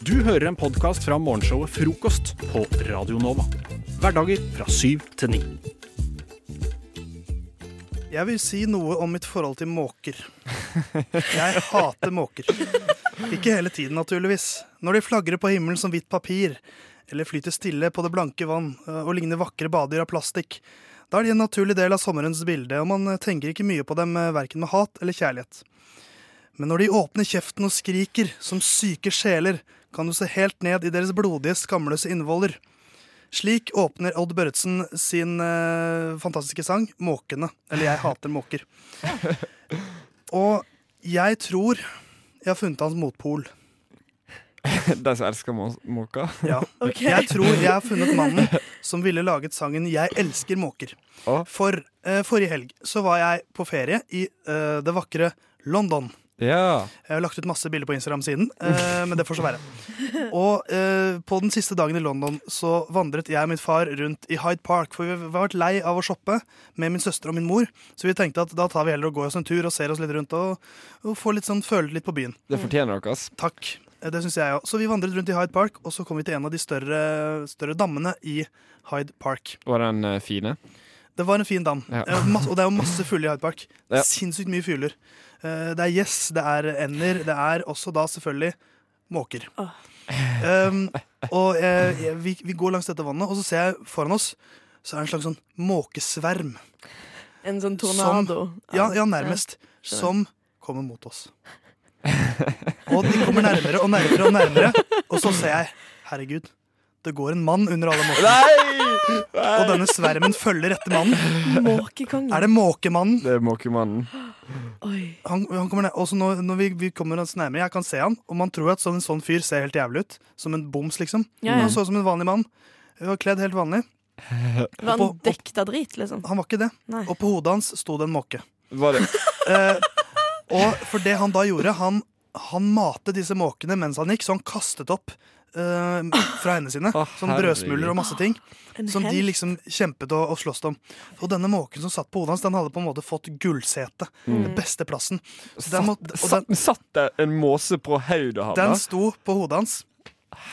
Du hører en podkast fra morgenshowet Frokost på Radio Nova. Hverdager fra syv til ni. Jeg vil si noe om mitt forhold til måker. Jeg hater måker. Ikke hele tiden, naturligvis. Når de flagrer på himmelen som hvitt papir, eller flyter stille på det blanke vann øh, og ligner vakre badedyr av plastikk, da er de en naturlig del av sommerens bilde, og man tenker ikke mye på dem verken med hat eller kjærlighet. Men når de åpner kjeften og skriker som syke sjeler, kan du se helt ned i deres blodige, skamløse innvoller. Slik åpner Odd Børretzen sin eh, fantastiske sang 'Måkene'. Eller 'Jeg hater måker'. Og jeg tror jeg har funnet hans motpol. De som elsker må måker? Ja. Ok. Jeg tror jeg har funnet mannen som ville laget sangen 'Jeg elsker måker'. Å. For eh, forrige helg så var jeg på ferie i eh, det vakre London. Ja. Jeg har lagt ut masse bilder på Instagram siden, eh, men det får så være. Og eh, på den siste dagen i London så vandret jeg og min far rundt i Hyde Park, for vi var vært lei av å shoppe med min søster og min mor, så vi tenkte at da tar vi heller og går oss en tur og ser oss litt rundt og, og får litt sånn, føle litt på byen. Det fortjener dere. ass. Takk. Eh, Det syns jeg òg. Så vi vandret rundt i Hyde Park, og så kom vi til en av de større, større dammene i Hyde Park. Var den eh, fine? Det var en fin dam, Ja. Og det er jo masse fugler i Hyde Park. Ja. Sinnssykt mye fugler. Eh, Det er gjess, det er ender, det er også da selvfølgelig måker. Oh. Um, og eh, jeg- vi, vi går langs dette vannet, og så ser jeg foran oss så er det en slags sånn måkesverm. En sånn tornado. Ja, ja nærmest. Som kommer mot oss. Og de kommer nærmere og nærmere og nærmere, og så ser jeg Herregud, det går en mann under alle måkene. Og denne svermen følger etter mannen. Måkekongen. Er det måkemannen? Det er måkemannen. Han, han kommer ned, også når, når vi, vi kommer oss nærmere, jeg kan se han, og man tror at sånn, en sånn fyr ser helt jævlig ut. Som en boms, liksom. Ja, ja. Han så ut som en vanlig mann. Han var kledd helt vanlig. Var han På- på- dekt av drit, liksom? Han var ikke det. Nei. Og på hodet hans sto det en måke. Var det Eh, og for det han da gjorde, han, han matet disse måkene mens han gikk, så han kastet opp eh, fra hendene sine. Å, Sånn brødsmuler og masse ting. En Som de liksom kjempet og, og sloss om. Og denne måken som satt på hodet hans, den hadde på en måte fått gullsete. Mm. Den beste plassen. Så den, må, og Satt, den, satt det en måse på hodet hans? den sto på hodet hans,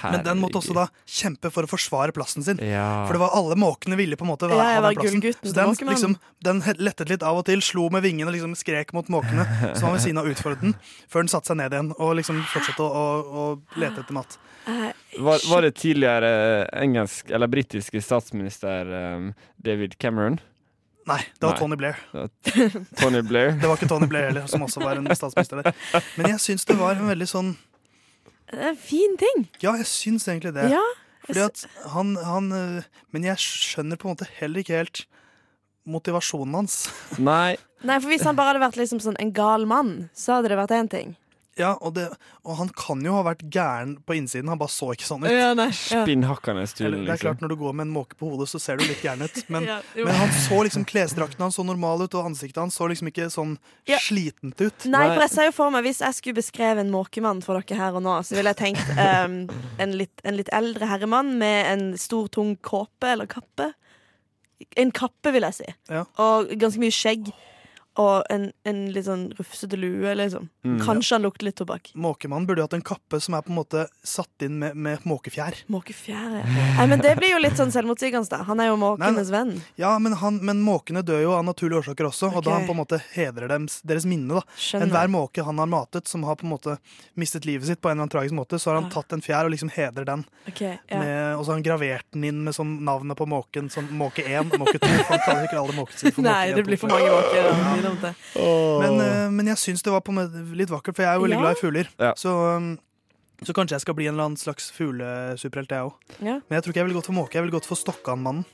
men den måtte også da kjempe for å forsvare plassen sin. Ja. For det var alle måkene ville på en måte være, ja, ha den plassen. Så den, liksom, den lettet litt av og til, slo med vingene og liksom skrek mot måkene som var ved siden av utfordret den, før den satte seg ned igjen og liksom fortsatte å, å, å lete etter mat. Eh, Var, var det tidligere engelsk eller britiske statsminister um, David Cameron? Nei, det var Nei. Tony Blair. Tony Blair? Det var ikke Tony Blair heller, som også var en statsminister der. Men jeg syns det var en veldig sånn en fin ting. Ja, jeg syns egentlig det. Ja. Fordi at han, han øh, Men jeg skjønner på en måte heller ikke helt motivasjonen hans. Nei. Nei, for Hvis han bare hadde vært liksom sånn en gal mann, så hadde det vært én ting. Ja, og, det, og han kan jo ha vært gæren på innsiden, han bare så ikke sånn ut. nei. Ja. Spinnhakkende stulen, det er liksom. klart, Når du går med en måke på hodet, så ser du litt gæren ut. Men, Ja, men han så liksom klesdrakten hans så normal ut, og ansiktet hans så liksom ikke sånn Ja. slitent ut. Nei, for jeg ser jo for meg Hvis jeg skulle beskrevet en måkemann for dere her og nå, så ville jeg tenkt um, en, litt, en litt eldre herremann med en stor, tung kåpe eller kappe. En kappe, vil jeg si. Ja. Og ganske mye skjegg. Og en, en litt sånn rufsete lue, liksom. Mm. Kanskje han lukter litt tobakk. Måkemannen burde jo hatt en kappe som er på en måte satt inn med, med måkefjær. Måkefjær, ja. Nei, men det blir jo litt sånn selvmotsigende. Han er jo måkenes venn. Ja, men, han, men måkene dør jo av naturlige årsaker også, og da han på en måte hedrer dem, deres minne. da Skjønner. Enhver måke han har matet, som har på en måte mistet livet sitt, på en eller annen tragisk måte, så har han Ja. tatt en fjær og liksom hedrer den. Okay, ja. Med, og så har han gravert den inn med sånn navnet på måken. Sånn måke 1 og måke 2. For han kaller ikke alle måkene sine for måke Nei, 1, det blir for mange måker. ja. Blir det. Men, eh, men jeg syns det var litt vakkert, for jeg er jo veldig Ja. glad i fugler. Ja. Så, um, så kanskje jeg skal bli en eller annen slags fuglesuperhelt, jeg òg. Ja. Men jeg tror ikke jeg ville gått for måke, jeg ville gått for Stokkan-mannen.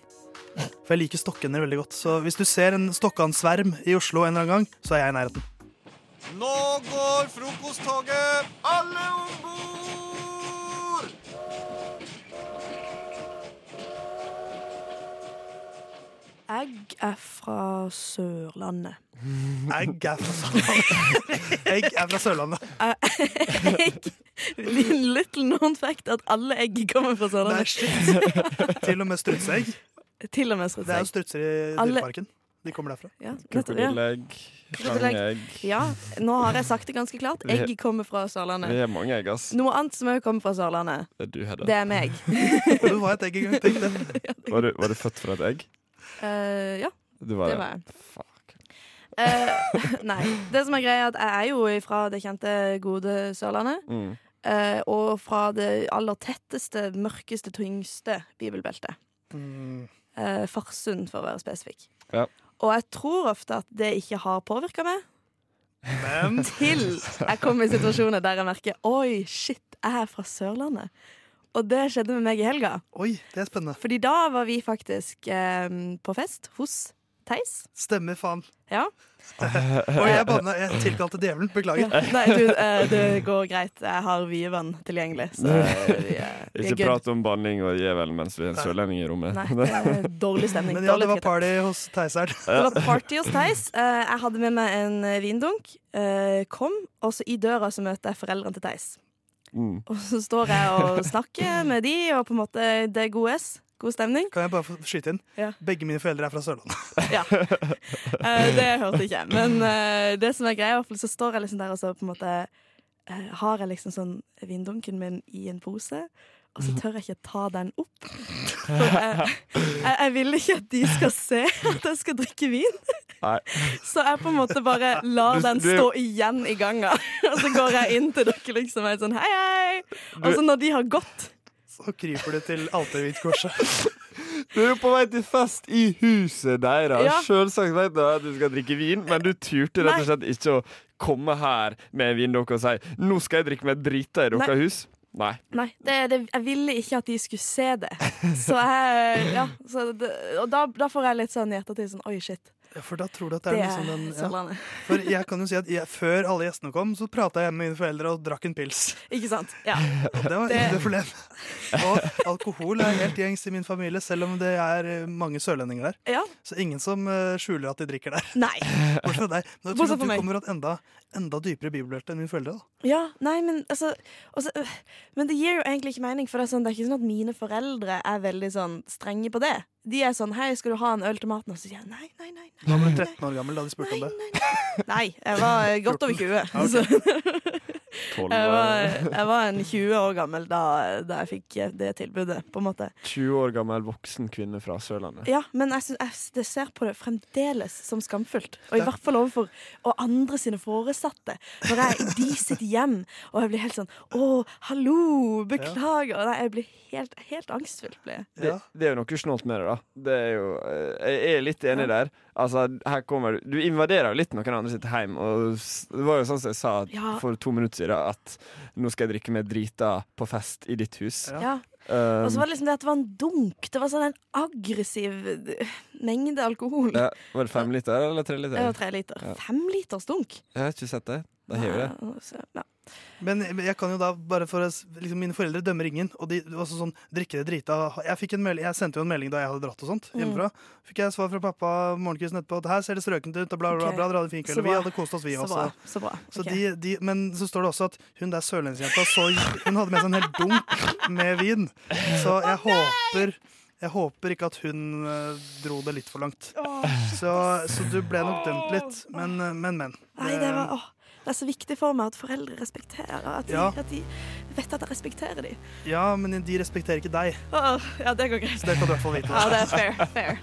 For jeg liker stokkender veldig godt. Så hvis du ser en Stokkan-sverm i Oslo en eller annen gang, så er jeg i nærheten. Nå går frokosttoget! Alle om bord! Egg er fra Sørlandet. Egg er fra Sørlandet. Egg er fra Sørlandet. Egg Little known fact at alle egg kommer fra Sørlandet Nei, Sørlandet. shit. Til og med strutseegg. Til og med Det er jo strutseegg. strutser i dyreparken. De kommer derfra. Ja. Krokodillegg, slangeegg. ja, nå har jeg sagt det ganske klart. Egg kommer fra Vi Sørlandet. mange egg, ass. Noe annet som òg kommer fra Sørlandet, Det er du, Hedda. det er meg. Du var et egg en gang. Tenk det. Var du, var du født fra et egg? Eh, ja, Du var det var jeg. Fuck. Uh, nei. Det som er greia, er at jeg er jo fra det kjente, gode Sørlandet. Mm. Uh, og fra det aller tetteste, mørkeste, tyngste bibelbeltet. Mm. Eh, Farsund, for å være spesifikk. Ja. Og jeg tror ofte at det ikke har påvirka meg, Men til jeg kom i situasjoner der jeg merker Oi, shit, jeg er fra Sørlandet. Og det skjedde med meg i helga. oi, det er spennende. Fordi da var vi faktisk eh, på fest hos Theis. Stemmer faen. Ja. Og jeg banna. Jeg tilkalte djevelen. Beklager. Ja. Nei, du, eh, det går greit. Jeg har vievann tilgjengelig. Så eh, vi er, vi er Ikke prat om banning og djevel mens vi er en sørlending i rommet. Nei, det er dårlig stemning. Men ja, det var party hos Theis her. Det var party hos Theis. Eh, jeg hadde med meg en eh, vindunk. Eh, kom, og så i døra så møter jeg foreldrene til Theis. Mm. Og så står jeg og snakker med de, og på en måte det er god S. God stemning. Kan jeg bare få skyte inn? Ja. Begge mine foreldre er fra Sørlandet. Ja. Uh, det hørte ikke jeg. Men uh, det som er greia, i hvert fall, så står jeg liksom der og så på en måte uh, har jeg liksom sånn vindunken min i en pose. Og så tør jeg ikke ta den opp. For jeg, jeg, jeg vil ikke at de skal se at jeg skal drikke vin. Nei. Så jeg på en måte bare lar den stå igjen i ganga. Og så går jeg inn til dere liksom og er sånn hei, hei. Og så når de har gått Så kryper du til alterhvitkorset. Du er jo på vei til fest i huset deres. Ja. Selvsagt vet du at du skal drikke vin, men du turte rett og slett ikke å komme her med en vindokke og si 'nå skal jeg drikke meg drita i deres hus'. Nei. Nei, det, det, jeg ville ikke at de skulle se det. Så jeg Ja, så det, og da, da får jeg litt sånn i ettertid sånn oi, shit. For da tror du at det Det er er liksom den ja. Sørlandet. For jeg kan jo si at jeg, før alle gjestene kom, så prata jeg med mine foreldre og drakk en pils. Ikke sant? Ja. Og det var Det- ikke problem. Og alkohol er helt gjengs i min familie, selv om det er eh, mange sørlendinger der. ja. Så ingen som eh, skjuler at de drikker der. Nei. Bortsett fra deg. Men jeg tror at du kommer et enda, enda dypere bibelhjerte enn mine foreldre. da. Ja, nei, men altså også, øh, Men det gir jo egentlig ikke mening, for det er, sånn, det er ikke sånn at mine foreldre er veldig sånn strenge på det. De er sånn 'Hei, skal du ha en øl til maten?' Og så sier jeg nei, nei, nei. nei, nei, du nei. 13 år gammel da de spurte om det. Nei, jeg var godt over 20. Jeg, var, jeg var en 20 år gammel da, da jeg fikk eh, det tilbudet, på en måte. 20 år gammel voksen kvinne fra Sørlandet. Ja, men jeg, synes, jeg ser på det fremdeles som skamfullt. Og i hvert fall overfor og andre sine foresatte. Når jeg i de sitt hjem, og jeg blir helt sånn Å, hallo, beklager. Nei, jeg blir helt, helt angstfull. Blir jeg. Det, det er jo noe snålt med det, da. Det er jo, eh, jeg er litt enig der. Altså, her kommer Du invaderer jo litt noen andre sitt hjem. Og det var jo sånn som jeg sa Ja. for to minutter siden, at nå skal jeg drikke meg drita på fest i ditt hus. Ja. Ja. Um, Og så var det liksom det at det var en dunk. Det var sånn en aggressiv eh, mengde alkohol. ja, var det fem liter eller tre liter? Det var tre liter. Ja. Fem liters dunk. Jeg har ikke sett det. Da har vi det. Ja, ja. Men jeg kan jo da, bare for liksom, Mine foreldre dømmer ingen. Og de også sånn, drikke det drita Jeg, melding, jeg sendte jo en melding da jeg hadde dratt og sånt Mm. hjemmefra. Fikk jeg svar fra pappa morgenkvisten etterpå at her ser det strøkent ut, og bla, bla, bra. Dere hadde en fin kveld. Og vi hadde kost oss, vi Så også. bra. Så bra. Så de, de, men så står det også at hun der sørlendsjenta Hun hadde med seg en hel dunk med vin. Så jeg håper jeg håper ikke at hun eh, dro det litt for langt. Så, så du ble nok dømt litt. Men, eh, men. men. Nei, det, var, åh, det er så viktig for meg at foreldre respekterer. At de, Ja. at de vet at jeg respekterer dem. Ja, men de respekterer ikke deg. ja, det går greit. Så det kan du i hvert fall vite. Ja, det er fair. fair.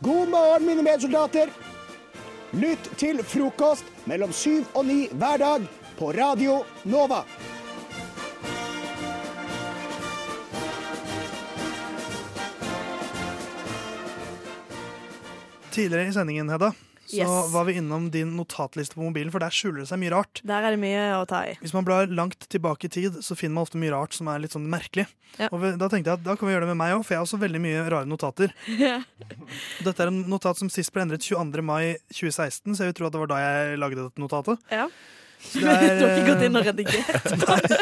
God morgen, mine medsoldater. Lytt til frokost mellom syv og ni hver dag på Radio Nova. Tidligere i sendingen, Hedda, så Yes. var vi innom din notatliste på mobilen, for der skjuler det seg mye rart. Der er det mye å ta i. Hvis man blar langt tilbake i tid, så finner man ofte mye rart som er litt sånn merkelig. Ja. Og da tenkte jeg at da kan vi gjøre det med meg òg, for jeg har også veldig mye rare notater. Dette er en notat som sist ble endret 22. mai 2016, så jeg vil tro at det var da jeg lagde dette notatet. Ja. Så Du har ikke gått inn eh, og redigert.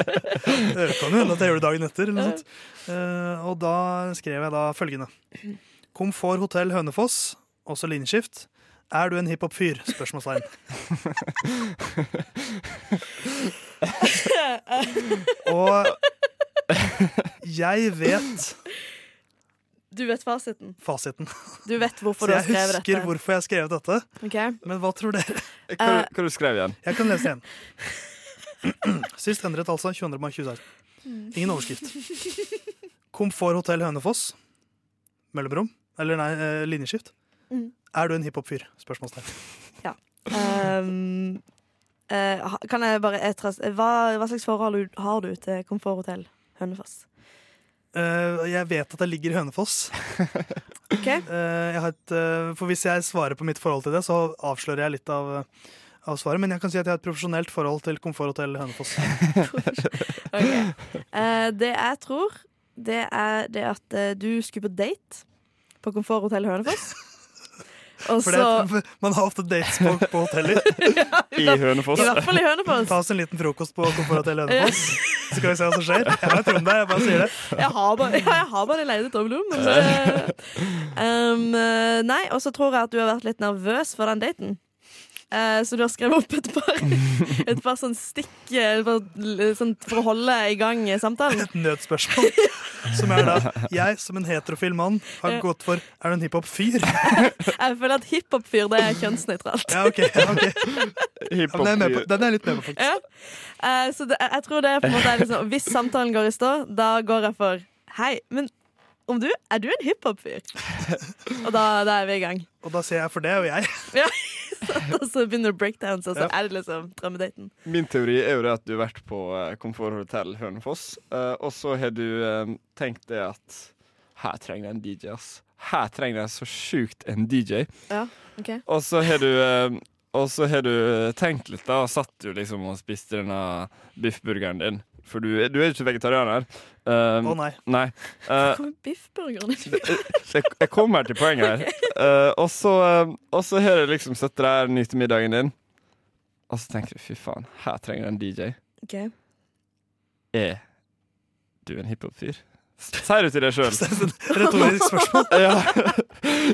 Det kan jo hende at jeg gjør det dagen etter. Eller noe sånt. Eh, og da skrev jeg da følgende. Komfort hotell Hønefoss, også linjeskift, Er du en hiphop-fyr? Spørsmålstegn. Og jeg vet Du vet fasiten. fasiten. Du vet hvorfor Så du har skrevet dette. jeg husker hvorfor jeg har skrevet dette. Okay. Men hva tror dere? Hva, Eh. hva du skrev igjen? Jeg kan lese igjen. Sist endret altså 22. mai 2016. Ingen overskrift. Komforthotell Hønefoss. Mellomrom. Eller nei, eh, linjeskift. Mm. Er du en hiphop-fyr? Spørsmålstegn. Um, uh, kan jeg bare etras, hva, hva slags forhold har du- til Komforthotell Hønefoss? Uh, jeg vet at det ligger i Hønefoss. okay. Uh, jeg har et, for hvis jeg svarer på mitt forhold til det, så avslører jeg litt av, av svaret. Men jeg kan si at jeg har et profesjonelt forhold til Komforthotell Hønefoss. okay. Eh, det jeg tror, det er det at du skulle på date på Komforthotell Hønefoss. Og For så det, man har ofte dates på, på hoteller. I Hønefoss. I hvert fall i Hønefoss. Ta oss en liten frokost på Komforthotell Hønefoss. Så skal vi se hva som skjer. Jeg vet om det, jeg bare sier det. Jeg har bare, ja, jeg har bare leid et dobbeltrom. Um, eh, nei, og så tror jeg at du har vært litt nervøs for den daten. Eh, så du har skrevet opp et par, et par sånn stikk eh, for, sånn, for å holde i gang samtalen. Et nødspørsmål. Som er da Jeg som en heterofil mann har gått for Er du en hiphop-fyr? Jeg føler at hiphop-fyr det er kjønnsnøytralt. Ja, ok. Ja, ok. Den, er med på. den er litt med på, faktisk. Ja. Eh, så det, jeg tror det er på en måte liksom, Hvis samtalen går i stå, da går jeg for Hei, men om du, er du en hiphop-fyr? Og da, da er vi i gang. Og da sier jeg for det, og jeg. Ja, og så begynner breakdowns, og så er det liksom drømmedaten. Min teori er jo det at du har vært på uh, Komforthotell Hønefoss, eh, og så har du eh, tenkt det at her trenger jeg en DJ, ass. Her trenger jeg så sjukt en DJ. Ja, ok Og så har du eh, Og så har du tenkt litt, da, og satt du liksom og spiste denne biffburgeren din. For du, du er ikke vegetarianer. Um, Å nei. nei. Uh, biffburgeren jeg, jeg kommer til poenget her. Eh, og så Og så har jeg liksom sittet der, nytt middagen din, og så tenker du fy faen, her trenger jeg en DJ. Okay. Er du en hiphop-fyr? Sier du til deg sjøl? Retorisk spørsmål. Ja.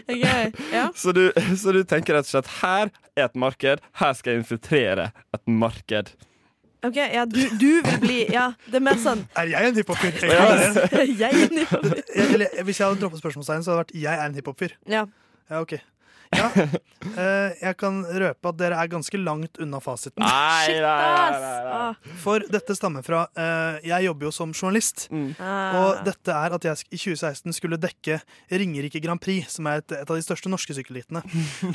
Ok, ja. Så, du, så du tenker rett og slett her er et marked, her skal jeg infiltrere et marked. Ok, ja, du, du vil bli Ja, det er mer sånn Er jeg en hiphop-fyr? Jeg er en hiphop-fyr. Hvis jeg hadde droppet spørsmålstegn, så hadde det vært 'jeg er en hiphop-fyr'. Ja. Ja, ok. Ja, eh, jeg kan røpe at dere er ganske langt unna fasiten. Nei, Shit, nei, nei. For dette stammer fra eh, Jeg jobber jo som journalist. ah. Og dette er at jeg i 2016 skulle dekke Ringerike Grand Prix, som er et, et av de største norske sykkelritene.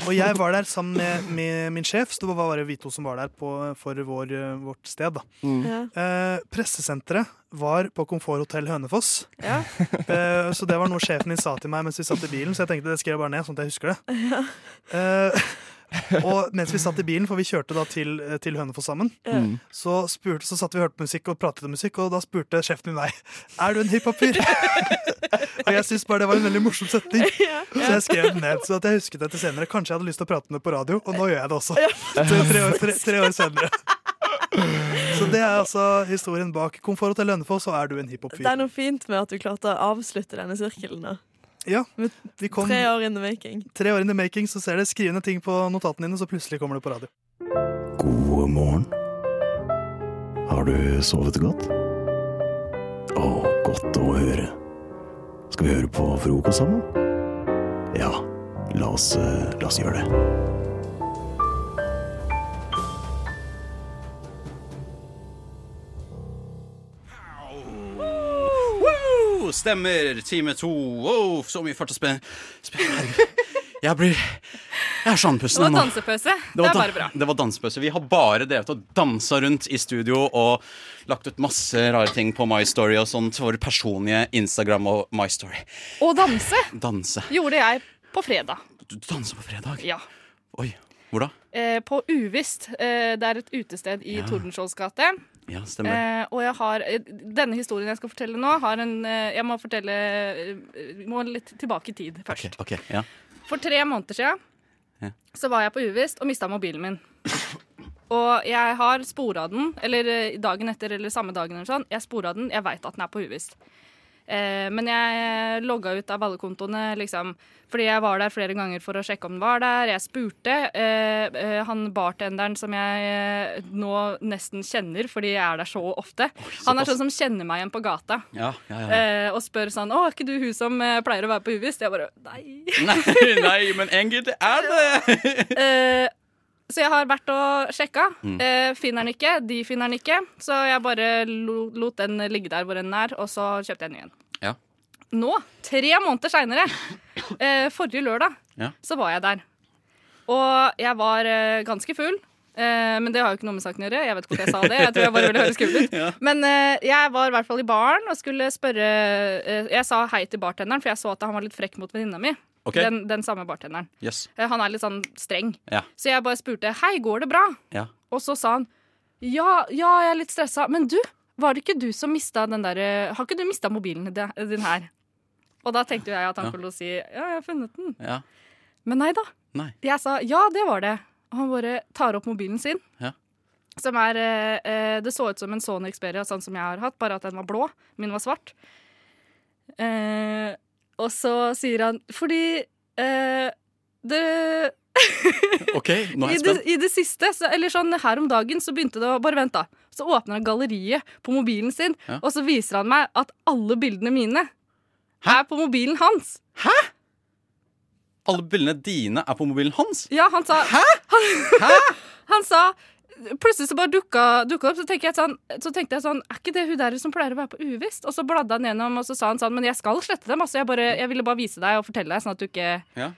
Og jeg var der sammen med, med min sjef, så det var bare vi to som var der på, for vår, eh, vårt sted. Da. Mm. Eh, pressesenteret var på Komfort Hotell Hønefoss. Ja. Eh, så det var noe sjefen min sa til meg mens vi satt i bilen, så jeg tenkte det skrev jeg bare ned, sånn at jeg husker det. Eh, og mens vi satt i bilen, for vi kjørte da til, til Hønefoss sammen, mm. så, spurte, så satt vi og hørte musikk og pratet om musikk, og da spurte sjefen min meg Er du en hiphop-fyr. og jeg syntes bare det var en veldig morsom setning, Ja, så jeg skrev den ned. Så at jeg husket det til senere. Kanskje jeg hadde lyst til å prate med det på radio, og nå gjør jeg det også. Tre, år, tre, tre år senere. Så det er altså historien bak Komfort Hotell Hønefoss, og er du en hiphop-fyr? Det er noe fint med at du klarte å avslutte denne sirkelen. da Ja, vi kom Tre år in the making. tre år in the making, så ser det skrivende ting på notatene dine, så plutselig kommer det på radio. God morgen. Har du sovet godt? Å, godt å høre. Skal vi høre på frokost sammen? Ja, la oss, eh, la oss gjøre det. Stemmer. Time to. Oh, så mye fart og spenn. Jeg blir Jeg er så andpusten Det var dansepause. Det, Det er bare bra. det var dansepause. Vi har bare drevet og dansa rundt i studio og lagt ut masse rare ting på My Story og sånt. Våre personlige Instagram og My Story. Og danse Danse. gjorde jeg på fredag. Du danser på fredag? Ja. Oi. Hvor da? Eh, på Uvisst. Eh, det er et utested i Ja. Tordenskiolds gate. Ja, stemmer. Eh, og jeg har eh, Denne historien jeg skal fortelle nå, har en eh, Jeg må fortelle eh, må litt tilbake i tid først. Okay, okay, ja. For tre måneder siden Ja. så var jeg på Uvisst og mista mobilen min. Og jeg har spora den, eller dagen etter eller samme dagen eller sånn. Jeg spora den, jeg veit at den er på Uvisst. Eh, men jeg logga ut av alle kontoene, liksom. Fordi jeg var der flere ganger for å sjekke om den var der. Jeg spurte eh, eh, han bartenderen som jeg eh, nå nesten kjenner fordi jeg er der så ofte. Han er sånn som kjenner meg igjen på gata. Ja, ja, ja. Eh, og spør sånn 'Å, er ikke du hun som eh, pleier å være på Uvisst?' Jeg bare Nei. Nei, nei, men egentlig er det Eh, så jeg har vært og sjekka. Mm. Eh, finner den ikke. De finner den ikke. Så jeg bare lo, lot den ligge der hvor den er, og så kjøpte jeg en ny en. Ja. Nå, tre måneder seinere, eh, forrige lørdag, Ja. så var jeg der. Og jeg var eh, ganske full. Eh, men det har jo ikke noe med saken å gjøre. Jeg vet ikke hvorfor jeg sa det. Jeg tror jeg bare ville høre kul ut. Ja. Men eh, jeg var i hvert fall i baren og skulle spørre eh, Jeg sa hei til bartenderen, for jeg så at han var litt frekk mot venninna mi. Ok. Den, den samme bartenderen. Yes. Eh, Han er litt sånn streng. Ja. Så jeg bare spurte hei, går det bra? Ja. Og så sa han ja, ja, jeg er litt stressa. Men du, var det ikke du som mista den der eh, Har ikke du mista mobilen din her? Og da tenkte jeg at han å si ja, jeg har funnet den. Ja. Men nei da. Nei. Jeg sa ja, det var det. Og han bare tar opp mobilen sin. Ja. Som er eh, eh, Det så ut som en Sony Xperia, sånn som jeg har hatt, bare at den var blå. Min var svart. Eh, og så sier han fordi eh, det OK, nå er jeg spent. I det siste, så, eller sånn her om dagen, så begynte det å Bare vent, da. Så åpner han galleriet på mobilen sin, Ja. og så viser han meg at alle bildene mine er på mobilen hans. Hæ? Alle bildene dine er på mobilen hans. Ja, han sa Hæ?! Han, han sa Plutselig så bare dukka, det opp, så, jeg sånn, så tenkte jeg sånn Er ikke det hun der som pleier å være på uvisst? Og så bladde han gjennom, og så sa han sånn Men jeg skal slette dem. Altså, jeg, bare, jeg ville bare vise deg og fortelle deg, sånn at du ikke Ja.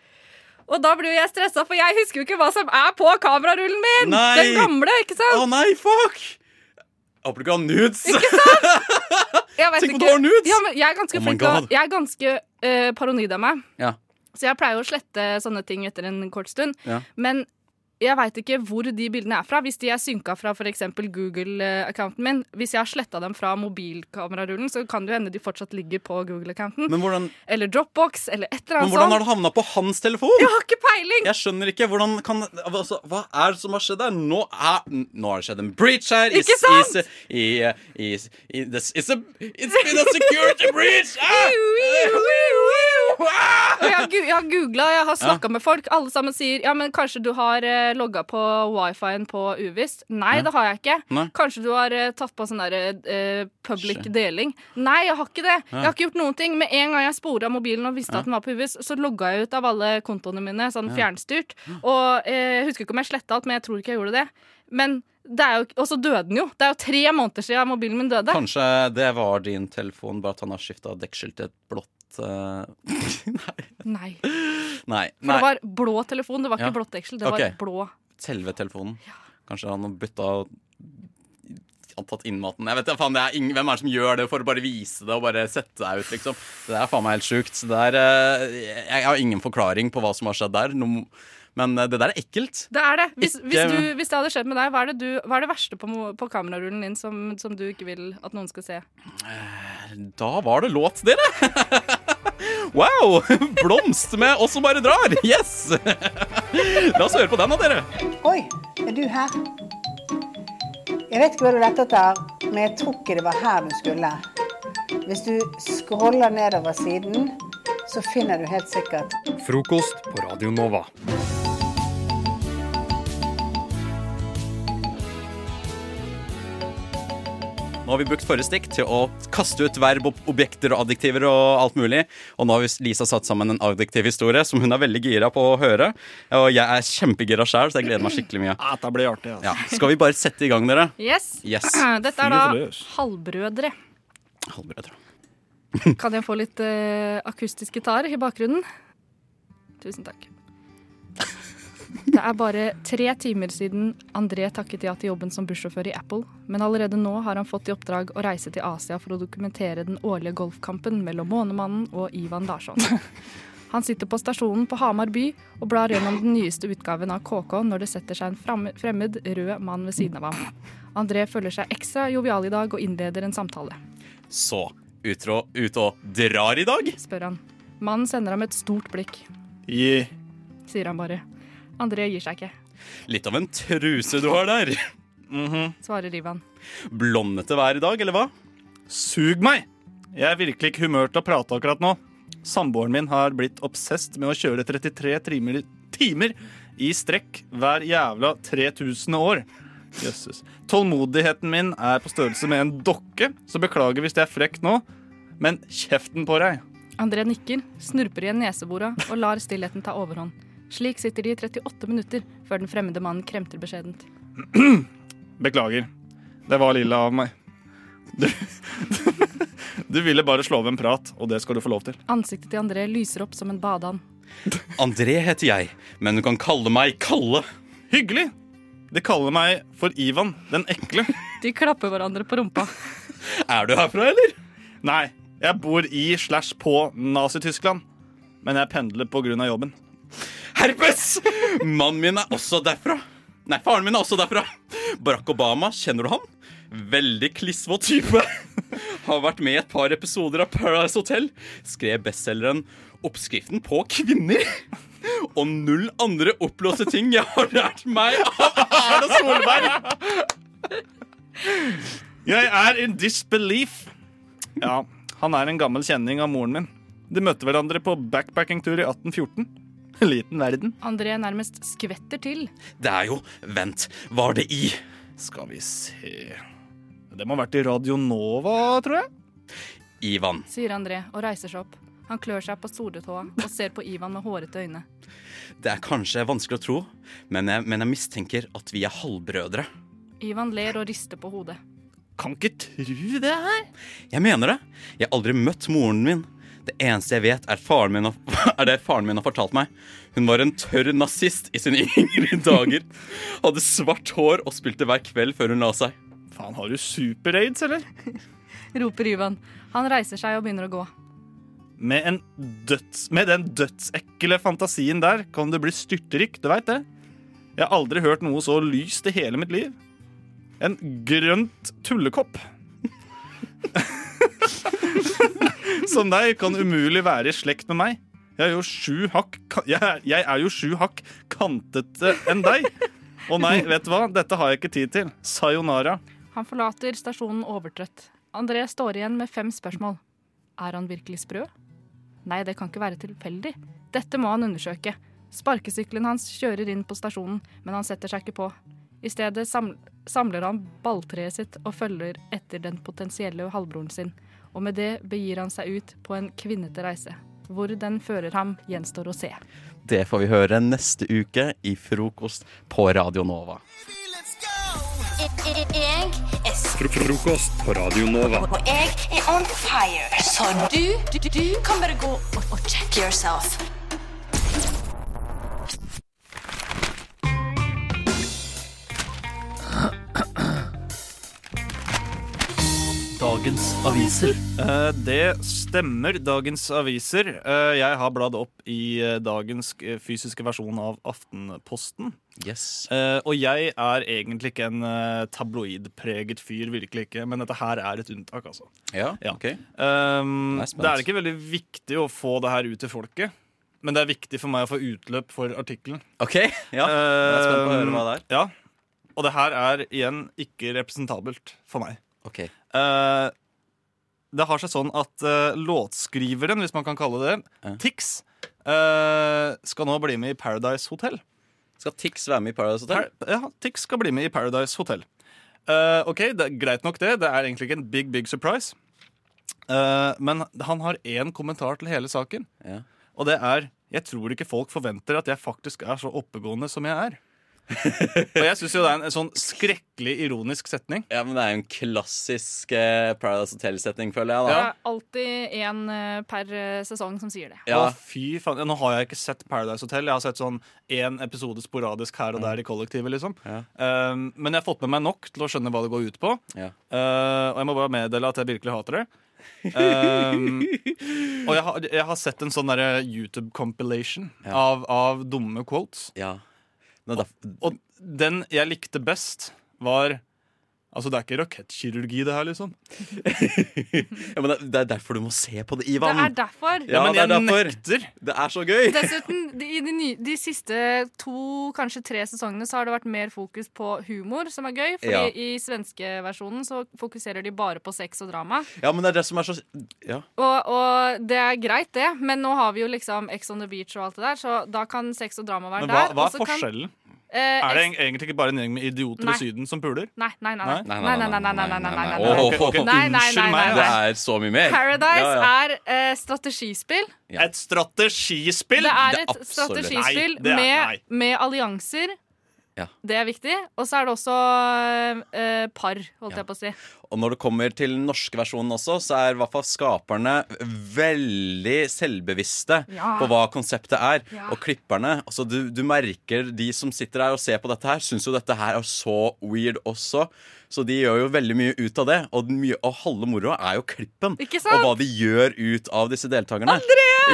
Og da blir jo jeg stressa, for jeg husker jo ikke hva som er på kamerarullen min! Nei. Den gamle, ikke sant? Å oh, nei, fuck! Håper du ikke har nudes. Ikke sant? Tenk om du har nudes! Ja, men jeg er ganske Oh å Jeg er ganske uh, paranoid av meg. Ja. Så jeg pleier å slette sånne ting etter en kort stund. Ja. Men jeg veit ikke hvor de bildene er fra. Hvis de er synka fra f.eks. Google-accounten min. Hvis jeg har sletta dem fra mobilkamerarullen, så kan det jo hende de fortsatt ligger på Google-accounten. Hvordan, Eller Dropbox, eller et eller men annet hvordan har det havna på hans telefon? Jeg har ikke peiling! Jeg skjønner ikke. hvordan kan altså, Hva er det som har skjedd der? Nå, er, nå har det skjedd en breach her. Ikke Is- sant? is- I, i, i, this, it's, a, it's been a security breach! Ah! Og jeg har, jeg har googla, jeg har snakka med folk. Alle sammen sier ja, men kanskje du har uh, logga på wifien på uvisst. Nei, det har jeg ikke. Nei. Kanskje du har eh, tatt på sånn der eh, public deling. Nei, jeg har ikke det. Jeg har ikke gjort noen ting. Med en gang jeg spora mobilen og visste at den var på uvisst, så logga jeg ut av alle kontoene mine sånn fjernstyrt. Og eh, jeg husker ikke om jeg sletta alt, men jeg tror ikke jeg gjorde det. Men det er jo, Og så døde den jo. Det er jo tre måneder siden mobilen min døde. Kanskje det var din telefon, bare at han har skifta dekkskilt til et blått eh, Nei. Nei. For det var blå telefon, det var ikke Ja. blått deksel. Det okay. var blå. Selve telefonen. Kanskje han har bytta tatt han maten. Jeg vet faen, det er ingen, Hvem er det som gjør det for å bare vise det og bare sette deg ut, liksom? Det er faen meg helt sjukt. Det er, eh, jeg har ingen forklaring på hva som har skjedd der. Men eh, det der er ekkelt. Det er det. Hvis, hvis, du, hvis det hadde skjedd med deg, hva er det, du, hva er det verste på, på kamerarullen din som, som du ikke vil at noen skal se? Da var det låt, dere! Wow! Blomst med oss som bare drar! Yes! La oss høre på den, da, dere. Oi, er du her? Jeg vet ikke hva du lette etter, men jeg tror ikke det var her du skulle. Hvis du scroller nedover siden, så finner du helt sikkert Frokost på Radio Nova. Nå har vi brukt forrige stikk til å kaste ut verb, og objekter og adjektiver og alt mulig. Og nå har Lisa satt sammen en adjektiv historie som hun er veldig gira på å høre. Og jeg er kjempegira sjøl, så jeg gleder meg skikkelig mye. Ja, det blir artig. Altså. Ja. Skal vi bare sette i gang, dere? Yes. Yes. Dette er da halvbrødre. Halvbrødre. Kan jeg få litt uh, akustisk gitar i bakgrunnen? Tusen takk. Det er bare tre timer siden André takket ja til jobben som bussjåfør i Apple, men allerede nå har han fått i oppdrag å reise til Asia for å dokumentere den årlige golfkampen mellom Månemannen og Ivan Larsson. Han sitter på stasjonen på Hamar by og blar gjennom den nyeste utgaven av KK når det setter seg en fremmed, rød mann ved siden av ham. André føler seg ekstra jovial i dag og innleder en samtale. Så ut og, ut og drar i dag? spør han. Mannen sender ham et stort blikk, Gi. sier han bare. André gir seg ikke, Litt av en truse du har der. svarer Ivan. Blondete vær i dag, eller hva? Sug meg! Jeg er virkelig ikke humør til å prate akkurat nå. Samboeren min har blitt obsesst med å kjøre 33 timer, timer i strekk hver jævla 3000 år. Jøsses. Tålmodigheten min er på størrelse med en dokke, så beklager hvis jeg er frekk nå, men kjeften på deg. André nikker, snurper igjen nesebora og lar stillheten ta overhånd. Slik sitter de i 38 minutter før den fremmede mannen kremter beskjedent. Beklager. Det var lilla av meg. Du, du ville bare slå av en prat, og det skal du få lov til. Ansiktet til André lyser opp som en badeand. André heter jeg, men du kan kalle meg Kalle. Hyggelig! De kaller meg for Ivan den ekle. De klapper hverandre på rumpa. Er du herfra, eller? Nei, jeg bor i slash på Nazi-Tyskland. Men jeg pendler av jobben. Herpes! Mannen min er også derfra. Nei, faren min er også derfra. Barack Obama, kjenner du han? Veldig klissvåt type. Har vært med i et par episoder av Paradise Hotel. Skrev bestselgeren 'Oppskriften på kvinner'. Og null andre oppblåste ting jeg har lært meg av Erna Solberg. Jeg er in disbelief. Ja, han er en gammel kjenning av moren min. De møtte hverandre på backpackingtur i 1814. Liten verden. André nærmest skvetter til. Det er jo Vent, var det i Skal vi se Det må ha vært i Radio Nova, tror jeg. Ivan. sier André og reiser seg opp. Han klør seg på soletåa og ser på Ivan med hårete øyne. Det er kanskje vanskelig å tro, men jeg, men jeg mistenker at vi er halvbrødre. Ivan ler og rister på hodet. Kan ikke tro det her. Jeg mener det. Jeg har aldri møtt moren min. Det eneste jeg vet, er, faren min har, er det faren min har fortalt meg. Hun var en tørr nazist i sine yngre dager. Hadde svart hår og spilte hver kveld før hun la seg. Faen, har du super-aids, eller? Roper Ivan. Han reiser seg og begynner å gå. Med, en døds, med den dødsekle fantasien der kan det bli styrtrik, du veit det? Jeg har aldri hørt noe så lyst i hele mitt liv. En grønt tullekopp. Som deg kan umulig være i slekt med meg. Jeg er jo sju hakk jeg, er- jo sju hakk kantete enn deg. Å nei, vet du hva? Dette har jeg ikke tid til. Sayonara. Han forlater stasjonen overtrøtt. André står igjen med fem spørsmål. Er han virkelig sprø? Nei, det kan ikke være tilfeldig. Dette må han undersøke. Sparkesykkelen hans kjører inn på stasjonen, men han setter seg ikke på. I stedet samler han balltreet sitt og følger etter den potensielle halvbroren sin. Og med det begir han seg ut på en kvinnete reise. Hvor den fører ham, gjenstår å se. Det får vi høre neste uke i Frokost på Radio Nova. Jeg er Frokost på Radio Nova. og jeg er on fire. Så du, du, du kan bare gå og, og check yourself. Dagens aviser. Eh, det stemmer, dagens aviser. Eh, jeg har bladd opp i eh, dagens fysiske versjon av Aftenposten. Yes. Og jeg er egentlig ikke en tabloidpreget fyr, virkelig ikke. Men dette her er et unntak, altså. Ja, Ja. ok. Er spent. det er ikke veldig viktig å få det her ut til folket. Men det er viktig for meg å få utløp for artikkelen. Ok, ja. Jeg er spent på å høre hva det er. Ja. Og det her er igjen ikke representabelt for meg. Ok. Eh, det har seg sånn at uh, låtskriveren, hvis man kan kalle det Ja. Tix, uh, skal nå bli med i Paradise Hotel. Skal Tix være med i Paradise Hotel? Per, ja, Tix skal bli med i Paradise Hotel. Uh, OK, det er greit nok det. Det er egentlig ikke en big, big surprise. Men han har én kommentar til hele saken, Ja. og det er Jeg tror ikke folk forventer at jeg faktisk er så oppegående som jeg er. Og jeg syns jo det er en sånn skrekkelig ironisk setning. Ja, men det er jo en klassisk eh, Paradise Hotel-setning, føler jeg. da Det er alltid én eh, per eh, sesong som sier det. Ja. Å, fy faen. Ja, Nå har jeg ikke sett Paradise Hotel. Jeg har sett sånn én episode sporadisk her og der i kollektivet. liksom Ja. um, Men jeg har fått med meg nok til å skjønne hva det går ut på. Ja. Uh, og jeg må bare meddele at jeg virkelig hater det. Um, og jeg har, jeg har sett en sånn YouTube-compilation Ja. av, av dumme quotes. ja. Da, Og den jeg likte best, var Altså, Det er ikke rakettkirurgi, det her, liksom. Ja, men det, er derfor du må se på det, Ivan. Det er derfor. Ja, men det er jeg derfor. nekter. Det er så gøy. Dessuten, de, i de, ny, de siste to, kanskje tre sesongene så har det vært mer fokus på humor, som er gøy. Fordi Ja. i svenskeversjonen så fokuserer de bare på sex og drama. Ja, men det er det som er så Ja. Og, og det er greit, det, men nå har vi jo liksom Ex on the Beach og alt det der, så da kan sex og drama være Men hva, der. hva er forskjellen? kan- er det egentlig ikke bare en gjeng med idioter i Syden som puler? Nei, nei, nei. nei, nei, nei, nei, nei, nei Åh, Unnskyld meg. Det er så mye mer. Paradise er strategispill. Et strategispill? Det er et strategispill med allianser. Ja. Det er viktig. Og så er det også uh, par, holdt ja. jeg på å si. Og når det kommer til den norske versjonen også, så er i hvert fall skaperne veldig selvbevisste Ja. på hva konseptet er. Ja. Og klipperne altså du, du merker de som sitter her og ser på dette her, syns jo dette her er så weird også. Så de gjør jo veldig mye ut av det. Og, mye, og halve moroa er jo klippen. Og hva de gjør ut av disse deltakerne.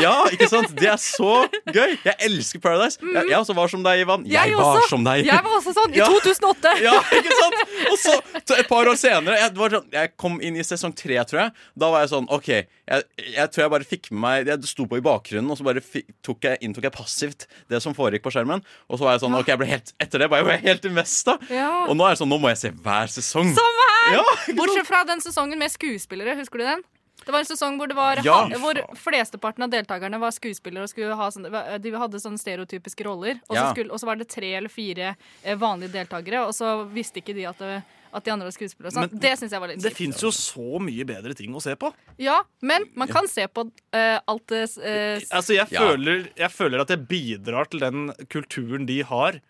Ja, ikke sant? Det er så gøy! Jeg elsker Paradise. Jeg, jeg også var som deg, Ivan. Jeg, var også. som deg. Jeg var også sånn i Ja. 2008. Ja, ikke sant? Og så, et par år senere jeg, var sånn, jeg kom inn i sesong tre, tror jeg. Da var jeg sånn OK, jeg, jeg tror jeg bare fikk med meg Jeg sto på i bakgrunnen, og så bare fikk, tok jeg, inntok jeg passivt det som foregikk på skjermen. Og så var jeg sånn OK, jeg ble helt etter det Bare, jeg ble helt investa. Ja. Og nå er det sånn, nå må jeg se hver sesong. Samme her! Ja, Bortsett fra den sesongen med skuespillere. Husker du den? Det var en sesong hvor, det var, Ja. hvor flesteparten av deltakerne var skuespillere og skulle ha sånne, de hadde sånne stereotypiske roller. Og så, skulle, og så var det tre eller fire eh, vanlige deltakere, og så visste ikke de at, det, at de andre var skuespillere. og sånn. Men det synes jeg var litt Det fins jo så mye bedre ting å se på. Ja, men man kan se på eh, alt det eh, Altså, jeg, Ja. føler, jeg føler at jeg bidrar til den kulturen de har,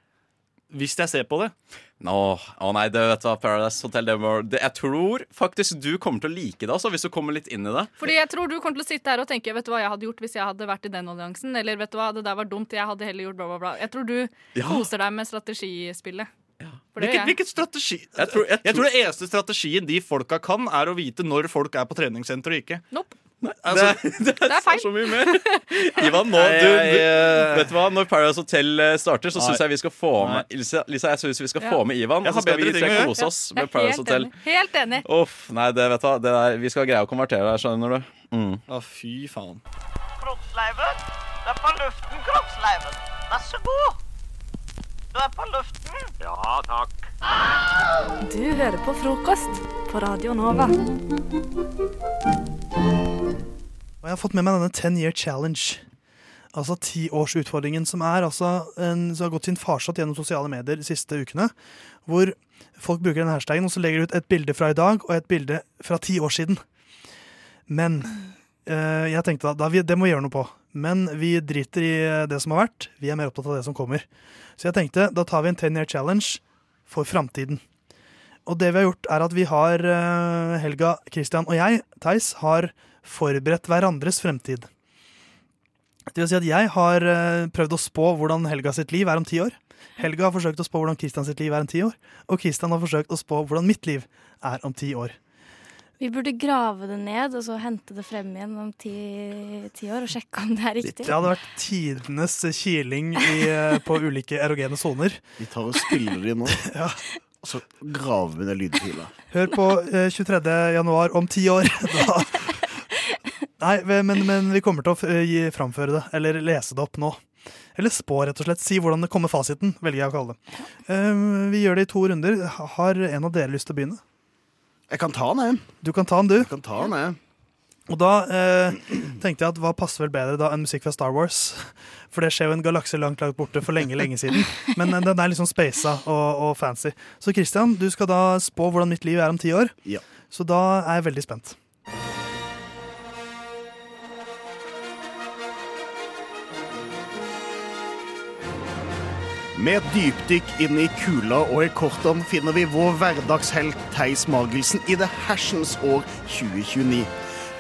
hvis jeg ser på det. Nå, å nei, det vet du hva, Paradise Hotel det, Jeg tror faktisk du kommer til å like det, altså, hvis du kommer litt inn i det. Fordi jeg tror du kommer til å sitte her og tenke Vet du hva jeg hadde gjort hvis jeg hadde vært i den alliansen? Eller vet du hva, det der var dumt, jeg hadde heller gjort bla, bla, bla. Jeg tror du Ja. koser deg med strategispillet. Hvilket Hvilken, gjør jeg. tror, strategi? Jeg tror, jeg tror det eneste strategien de folka kan, er å vite når folk er på treningssenter og ikke. Nope. Altså, det, det, er feil. så mye mer. Ivan, nå, du, du, vet du hva, Når Paradise Hotel eh, starter, så Nei. syns jeg vi skal få med Lisa, Lisa jeg synes vi skal Ja. få med Ivan. Og så skal vi tre kose oss med er Paradise helt Hotel. enig. Helt enig. Uff, nei, det vet du hva, det der, Vi skal greie å konvertere deg, skjønner du. Mm. Å, fy faen. Kroppsleiven. Det er på luften, Kroppsleiven. Vær så god. Du er på luften. Ja, takk. Du hører på frokost på Radio Nova. Og jeg har fått med meg denne 10 year challenge. Altså tiårsutfordringen som er altså en, som har gått sin farsott gjennom sosiale medier de siste ukene. Hvor folk bruker den hashtagen, og så legger de ut et bilde fra i dag og et bilde fra ti år siden. Men øh, jeg tenkte da, da vi, det må vi gjøre noe på. Men vi driter i det som har vært. Vi er mer opptatt av det som kommer. Så jeg tenkte da tar vi en 10 year challenge for framtiden. Og det vi har gjort, er at vi har eh, Helga, Christian og jeg, Theis, har forberedt hverandres fremtid. Det vil si at jeg har eh, prøvd å spå hvordan Helga sitt liv er om ti år. Helga har forsøkt å spå hvordan Christian sitt liv er om ti år. Og Christian har forsøkt å spå hvordan mitt liv er om ti år. Vi burde grave det ned og så hente det frem igjen om ti, ti år og sjekke om det er riktig. Det hadde vært tidenes kiling i, eh, på ulike erogene soner. Vi tar og spiller de nå, og så graver vi ned lydfila. Hør på eh, 23. januar om ti år. Da. Nei, men, men vi kommer til å gi, framføre det, eller lese det opp nå. Eller spå, rett og slett. Si hvordan det kommer fasiten, velger jeg å kalle det. Eh, vi gjør det i to runder. Har en av dere lyst til å begynne? Jeg kan ta den, jeg. Du kan ta den, du. Jeg kan ta den, jeg. Og da eh, tenkte jeg at hva passer vel bedre da enn musikk fra Star Wars? For det skjer jo en galakse langt, langt borte for lenge, lenge siden. Men eh, den er sånn spasa og, og fancy. Så Christian, du skal da spå hvordan mitt liv er om ti år. Ja. Så da er jeg veldig spent. Med et dypdykk inn i kula og i kortene finner vi vår hverdagshelt Theis Magelsen i det hersens år 2029.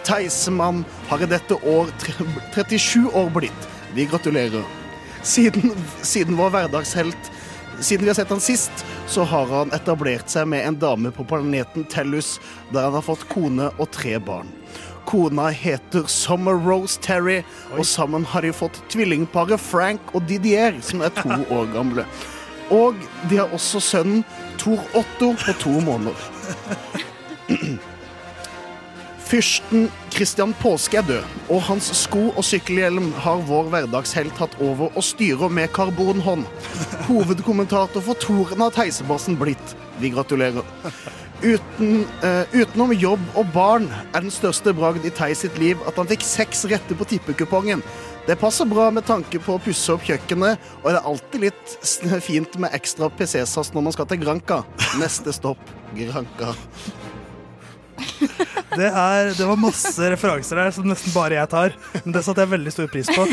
Theis-mann har i dette år 37 år blitt. Vi gratulerer. Siden, siden vår hverdagshelt Siden vi har sett han sist, så har han etablert seg med en dame på planeten Tellus, der han har fått kone og tre barn. Kona heter Summer Rose Terry, og sammen har de fått tvillingparet Frank og Didier, som er to år gamle. Og de har også sønnen Tor Otto på to måneder. Fyrsten Christian Påske er død, og hans sko og sykkelhjelm har vår hverdagshelt tatt over og styrer med karbonhånd. Hovedkommentator for Toren har Theisebassen blitt. Vi gratulerer. Uten, uh, utenom jobb og barn er den største bragd i Theis sitt liv at han fikk seks retter på tippekupongen. Det passer bra med tanke på å pusse opp kjøkkenet, og det er alltid litt fint med ekstra PC-sass når man skal til Granca. Neste stopp Granca. Det, er, det var masse referanser der som nesten bare jeg tar, men det satte jeg veldig stor pris på.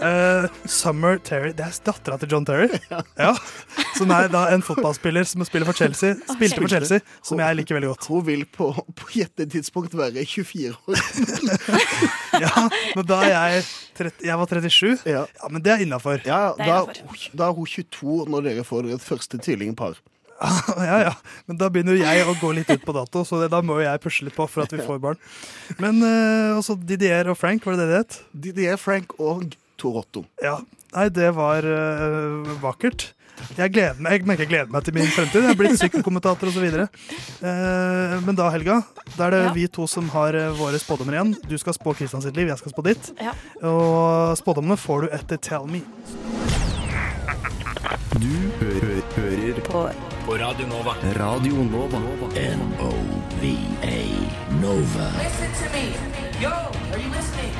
Uh, Summer Terry Det er dattera til John Terry. Ja. Som er da en fotballspiller som spiller for Chelsea. Spilte for Chelsea, som jeg liker veldig godt. Hun vil på, på gjettetidspunkt være 24 år. Ja, men da er jeg 30, Jeg var 37. Ja, men det er innafor. Ja, da, da er hun 22 når dere får et første tvillingpar. ja, ja. Men da begynner jo jeg å gå litt ut på dato, så det, da må jo jeg pusle litt på for at vi får barn. Men uh, også Didier og Frank, var det det det het? Didier, Frank og Tor Otto. Ja. Nei, det var uh, vakkert. Jeg, gleder meg, jeg merker jeg gleder meg til min fremtid. Jeg er blitt sykkelkommentator osv. Uh, men da, Helga, da er det Ja. vi to som har eh, våre spådommer igjen. Du skal spå Kristian sitt liv, jeg skal spå ditt. Ja. Og spådommene får du etter Tell Me. Du hø hø hører på. På Radio Nova. Radio Nova. N-O-V-A Nova. Listen to me. Yo, are you listening?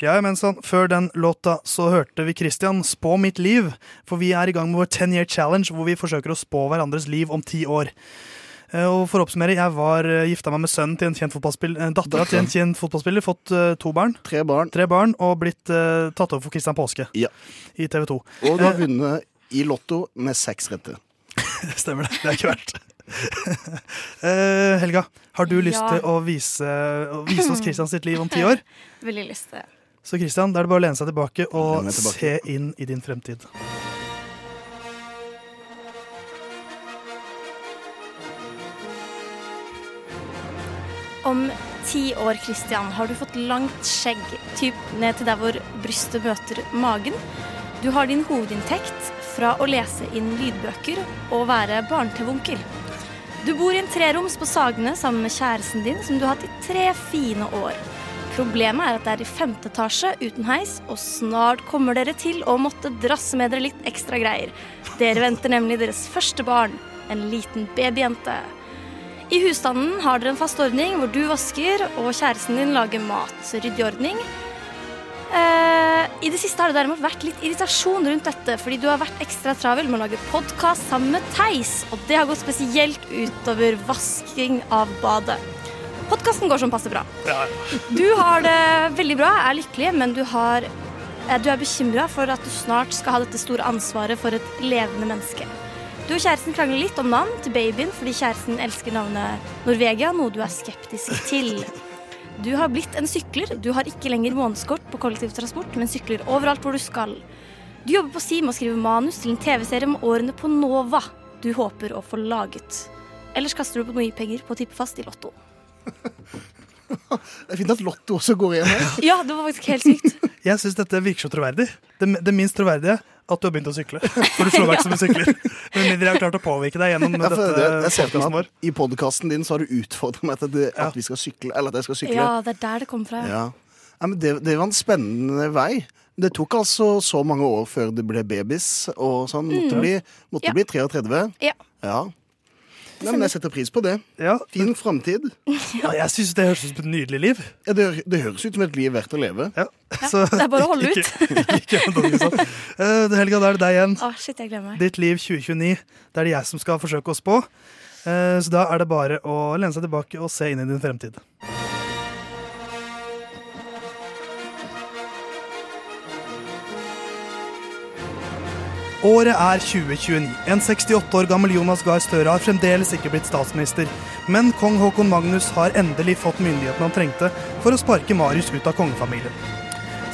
Ja, men sånn, Før den låta så hørte vi Christian spå mitt liv. For vi er i gang med vår 10 year challenge, hvor vi forsøker å spå hverandres liv om ti år. Eh, Og for å oppsummere, jeg var eh, gifta meg med sønnen til en kjent fotballspiller, eh, dattera til en kjent fotballspiller, fått to barn. Tre barn. Tre barn, Og blitt uh, tatt over for Christian Påske Ja. i TV 2. Og du har vunnet i Lotto med seks retter. Stemmer det. Det er ikke verst. Eh, Helga, har du lyst Ja. til å vise, å vise oss Christian sitt liv om ti år? Veldig lyst til. Så Christian, da er det bare å lene seg tilbake og tilbake. se inn i din fremtid. Om ti år, Christian, har du fått langt skjegg, typ ned til der hvor brystet møter magen. Du har din hovedinntekt fra å lese inn lydbøker og være barne-TV-onkel. Du bor i en treroms på Sagene sammen med kjæresten din, som du har hatt i tre fine år. Problemet er at det er i femte etasje uten heis, og snart kommer dere til å måtte drasse med dere litt ekstra greier. Dere venter nemlig deres første barn, en liten babyjente. I husstanden har dere en fast ordning hvor du vasker og kjæresten din lager mat. Så ryddig ordning. Eh, I det siste har det derimot vært litt irritasjon rundt dette, fordi du har vært ekstra travel med å lage podkast sammen med Theis, og det har gått spesielt utover vasking av badet. Podkasten går som passe bra. Du har det veldig bra, er lykkelig, men du, har, eh, du er bekymra for at du snart skal ha dette store ansvaret for et levende menneske. Du og kjæresten krangler litt om navn til babyen fordi kjæresten elsker navnet Norvegia, noe du er skeptisk til. Du har blitt en sykler. Du har ikke lenger månedskort på kollektivtransport, men sykler overalt hvor du skal. Du jobber på Sim og skriver manus til en TV-serie om årene på Nova du håper å få laget. Ellers kaster du på mye penger på å tippe fast i Lotto. Det er fint at Lotto også går igjen her. Ja, det var faktisk helt sykt. Jeg syns dette virker så troverdig. Det, det minst troverdige at du har begynt å sykle. For du slår deg ikke som en sykler. Med mindre jeg har klart å påvirke deg gjennom Ja, for dette det, jeg ser for meg vår. at I podkasten din så har du utfordret meg til det, at vi skal sykle. Eller at jeg skal sykle. Ja, det er der det kom fra. Ja. Ja, men det, det var en spennende vei. Det tok altså så mange år før det ble babys og sånn. Måtte, Mm. bli, måtte Ja. bli 33. Ja. Ja. Nei, men jeg setter pris på det. Fin framtid. Ja, jeg syns det høres ut som et nydelig liv. Ja, det, det høres ut som et liv verdt å leve. Så- det er bare å holde ut. Ikke, ikke, ikke sånn. Eh, Helga, da er det deg igjen. Å, shit, jeg glemmer. Ditt liv 2029. Det er det jeg som skal forsøke å spå. Uh, Så da er det bare å lene seg tilbake og se inn i din fremtid. Året er 2029. En 68 år gammel Jonas Gahr Støre har fremdeles ikke blitt statsminister. Men kong Haakon Magnus har endelig fått myndighetene han trengte for å sparke Marius ut av kongefamilien.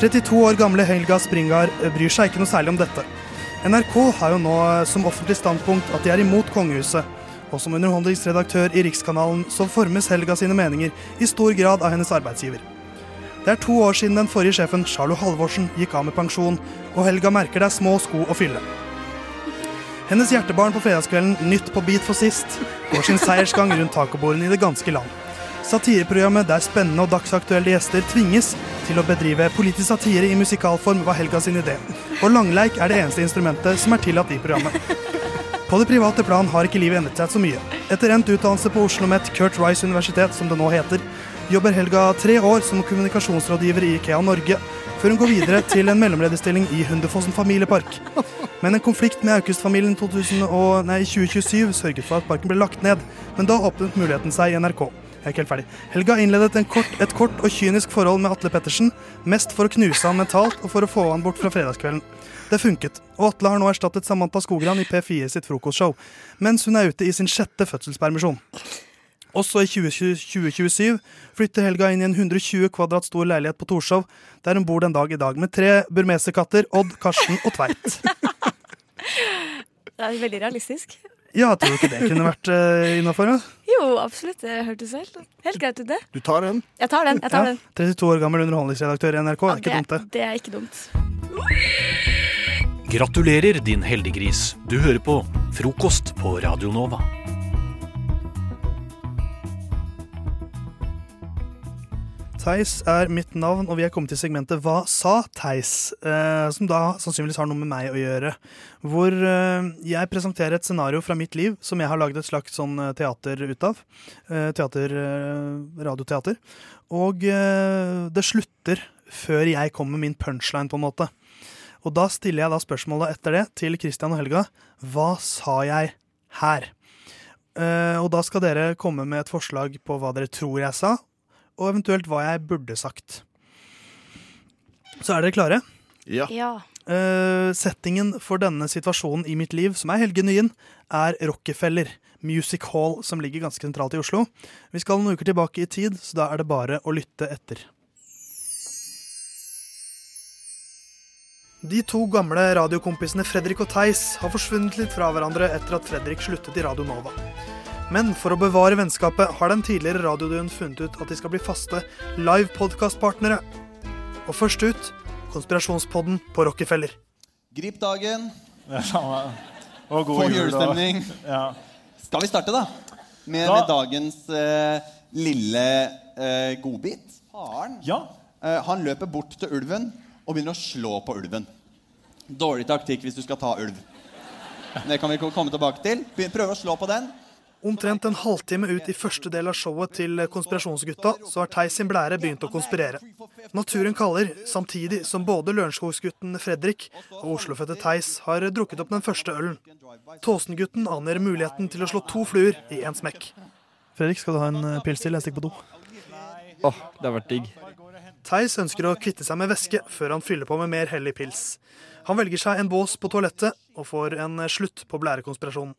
32 år gamle Helga Springar eh, bryr seg ikke noe særlig om dette. NRK har jo nå eh, som offentlig standpunkt at de er imot kongehuset. Og som underholdningsredaktør i Rikskanalen så formes Helga sine meninger i stor grad av hennes arbeidsgiver. Det er to år siden den forrige sjefen, Charlo Halvorsen, gikk av med pensjon, og Helga merker det er små sko å fylle. Hennes hjertebarn på fredagskvelden Nytt på bit for sist går sin seiersgang rundt tacobordene i det ganske land. Satireprogrammet der spennende og dagsaktuelle gjester tvinges til å bedrive politisk satire i musikalform var Helga sin idé. Og langleik er det eneste instrumentet som er tillatt i programmet. På det private plan har ikke livet endret seg så mye. Etter endt utdannelse på Oslo Met Kurt Rice universitet, som det nå heter, jobber Helga tre år som kommunikasjonsrådgiver i Ikea Norge, før hun går videre til en mellomlederstilling i Hundefossen familiepark. Men en konflikt med Aukust-familien i 2027 sørget for at parken ble lagt ned, men da åpnet muligheten seg i NRK. Jeg er ikke helt ferdig. Helga innledet kort, et kort og kynisk forhold med Atle Pettersen, mest for å knuse han mentalt og for å få han bort fra fredagskvelden. Det funket, og Atle har nå erstattet Samantha Skogran i P4 sitt frokostshow, mens hun er ute i sin sjette fødselspermisjon. Også i 2020 2027 flytter Helga inn i en 120 kvadrat stor leilighet på Torshov, der hun bor den dag i dag med tre burmeserkatter, Odd, Karsten og Tveit. Det er veldig realistisk. Ja, tror du ikke det kunne vært uh, innafor? Ja? Jo, absolutt. Det hørtes helt, helt greit ut, det. Du tar den? Jeg tar den. jeg tar den. 32 år gammel underholdningsredaktør i NRK. Det er ikke dumt, det. Det er ikke dumt. Gratulerer, din heldiggris. Du hører på Frokost på Radio Nova. Theis er mitt navn, og vi er kommet til segmentet Hva sa Theis? Eh, som da sannsynligvis har noe med meg å gjøre. Hvor eh, jeg presenterer et scenario fra mitt liv som jeg har laget et slags sånn eh, teater ut av. Eh, teater, eh, radioteater. Og eh, det slutter før jeg kommer med min punchline, på en måte. Og da stiller jeg da spørsmålet etter det til Christian og Helga. Hva sa jeg her? Og da skal dere komme med et forslag på hva dere tror jeg sa, og eventuelt hva jeg burde sagt. Så er dere klare? Ja. Eh, settingen for denne situasjonen i mitt liv, som er Helge Nyen, er Rockefeller Music Hall, som ligger ganske sentralt i Oslo. Vi skal noen uker tilbake i tid, så da er det bare å lytte etter. De to gamle radiokompisene Fredrik og Theis har forsvunnet litt fra hverandre etter at Fredrik sluttet i Radio Nova. Men for å bevare vennskapet har den tidligere radioduoen funnet ut at de skal bli faste live podkastpartnere. Og først ut Konspirasjonspodden på Rockefeller. Grip dagen. Og god Få jul, julestemning. Ja. Skal vi starte, da? Med, Da- med dagens eh, lille eh, godbit. Faren eh, han løper bort til ulven og begynner å slå på ulven. Dårlig taktikk hvis du skal ta ulv. Det kan vi komme tilbake til. Prøver å slå på den. Omtrent en halvtime ut i første del av showet til Konspirasjonsgutta, så har Theis sin blære begynt å konspirere. Naturen kaller, samtidig som både Lørenskogsgutten Fredrik og Oslofødte Theis har drukket opp den første ølen. Tåsengutten aner muligheten til å slå to fluer i én smekk. Fredrik, skal du ha en eh, pils til? Jeg stikker på do. Åh, det har vært digg. Theis ønsker å kvitte seg med væske før han fyller på med mer hellig pils. Han velger seg en bås på toalettet og får en slutt på blærekonspirasjonen.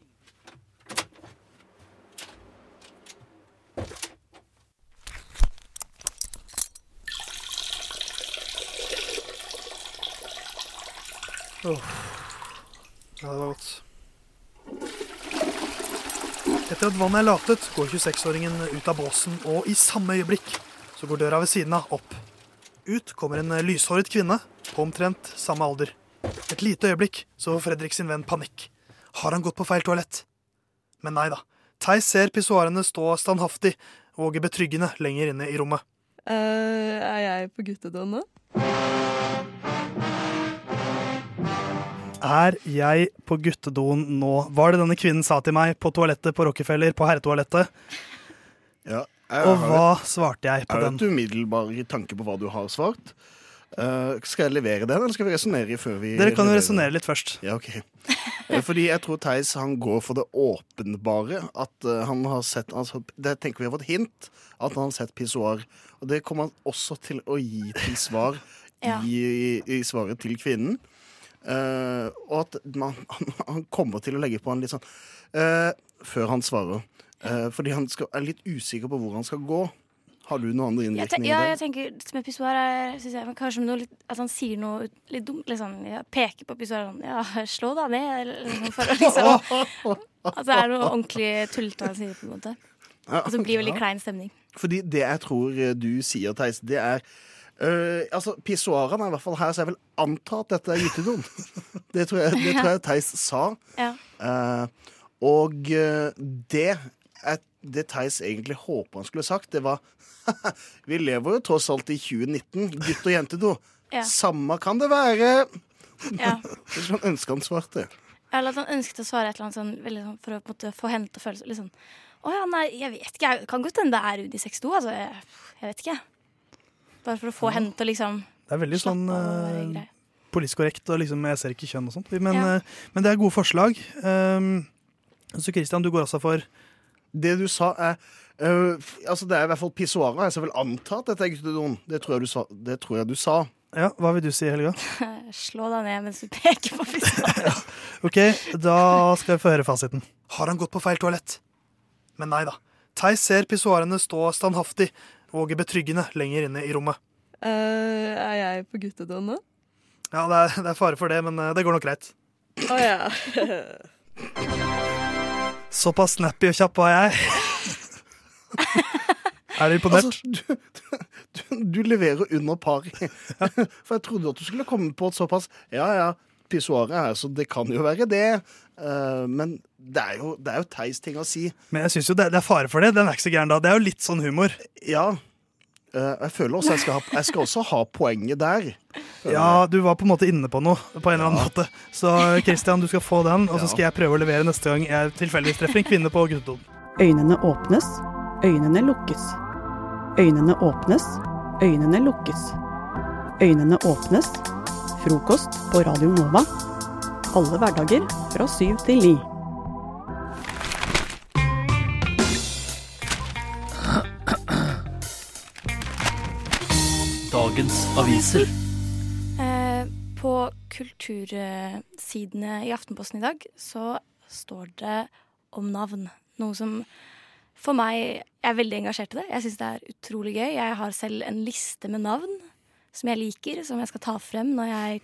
Åh. Ja, det var godt. Etter at vannet er latet, går 26-åringen ut av båsen, og i samme øyeblikk så går døra ved siden av opp. Ut kommer en lyshåret kvinne på omtrent samme alder. Et lite øyeblikk så får Fredrik sin venn panikk. Har han gått på feil toalett? Men nei da. Theis ser pissoarene stå standhaftig og betryggende lenger inne i rommet. Uh, er jeg på guttedoen nå? Er jeg på guttedoen nå? Var det denne kvinnen sa til meg på toalettet på Rockefeller, på herretoalettet? Ja, jeg Og hva et- svarte jeg på Jeg har den? et umiddelbar tanke på hva du har svart. Uh, skal jeg levere den, eller skal vi resonnere før vi Dere kan jo resonnere litt først. Ja, ok. Eh, Fordi jeg tror Theis han går for det åpenbare. At uh, han har sett altså, Det tenker vi har fått hint at han har sett pissoar. Og det kommer han også til å gi til svar Ja. i, i, i svaret til kvinnen. Eh, og at man, han, kommer til å legge på han litt sånn uh, før han svarer. Uh, fordi han skal, er litt usikker på hvor han skal gå. Har du noen andre innvirkninger? ja, jeg tenker med pissoar er kanskje noe litt, at han sier noe litt dumt. Liksom. Ja, peker på pissoaret sånn Ja, slå deg ned, eller for å liksom At det er noe ordentlig tullete han sier, på en måte. Og så blir det veldig klein stemning. Fordi det jeg tror du sier, Theis, det er Eh, altså, Pissoarene er i hvert fall her, så jeg vil anta at dette er gytedoen. Det tror jeg, det tror jeg Theis sa. Ja. Uh, og eh, det, det Theis egentlig håper han skulle sagt, det var Vi lever jo tross alt i 2019. Gutt- og jentedo. Ja. Samme kan det være. Ja. Hvis er sånn ønsker han svarte. Eller at han ønsket å svare et eller annet sånn, veldig sånn for å måte, få henne til å føle seg litt sånn Å ja, nei, jeg vet ikke. Jeg kan godt hende det er unisex 2. Altså, jeg, jeg vet ikke. Bare for å få henne til å liksom Det er veldig sånn Slapp eh, politisk korrekt, og liksom, jeg ser ikke kjønn og sånt. Men, Ja. eh, men det er gode forslag. Um, så Christian, du går også for Det du sa, er uh, Altså, det er i hvert fall pissoarer. Jeg vil anta at dette er guttedoen. Det tror jeg du sa. Det tror jeg du sa. Ja, Hva vil du si, Helga? Slå deg ned mens du peker på pissoaret. Ok, Da skal vi få høre fasiten. Har han gått på feil toalett? Men nei da. Theis ser pissoarene stå standhaftig, våger betryggende lenger inne i rommet. Uh, er jeg på guttedoen nå? Ja, det er, det er fare for det, men eh, det går nok greit. Å ja. Såpass snappy og kjapp var jeg. er du imponert? Altså, du, du, du leverer under par. For jeg trodde at du skulle komme på et såpass Ja, ja, pissoaret er her, så det kan jo være det. Eh, men det er jo, det er jo teis ting å si. Men jeg syns jo det, det er fare for det. Den er ikke så gæren da. Det er jo litt sånn humor. Ja. Eh, jeg føler også jeg skal, ha, jeg skal også ha poenget der. Ja, du var på en måte inne på noe, på en eller annen måte. Så Christian, du skal få den, og så skal jeg prøve å levere neste gang jeg tilfeldigvis treffer en kvinne på guttedoen. Øynene åpnes, øynene lukkes. Øynene åpnes, øynene lukkes. Øynene åpnes. Frokost på Radio Nova. Alle hverdager fra syv til ni. Dagens aviser. Eh, på kultursidene i Aftenposten i dag så står det om navn. Noe som for meg Jeg er veldig engasjert i det. Jeg syns det er utrolig gøy. Jeg har selv en liste med navn som jeg liker, som jeg skal ta frem når jeg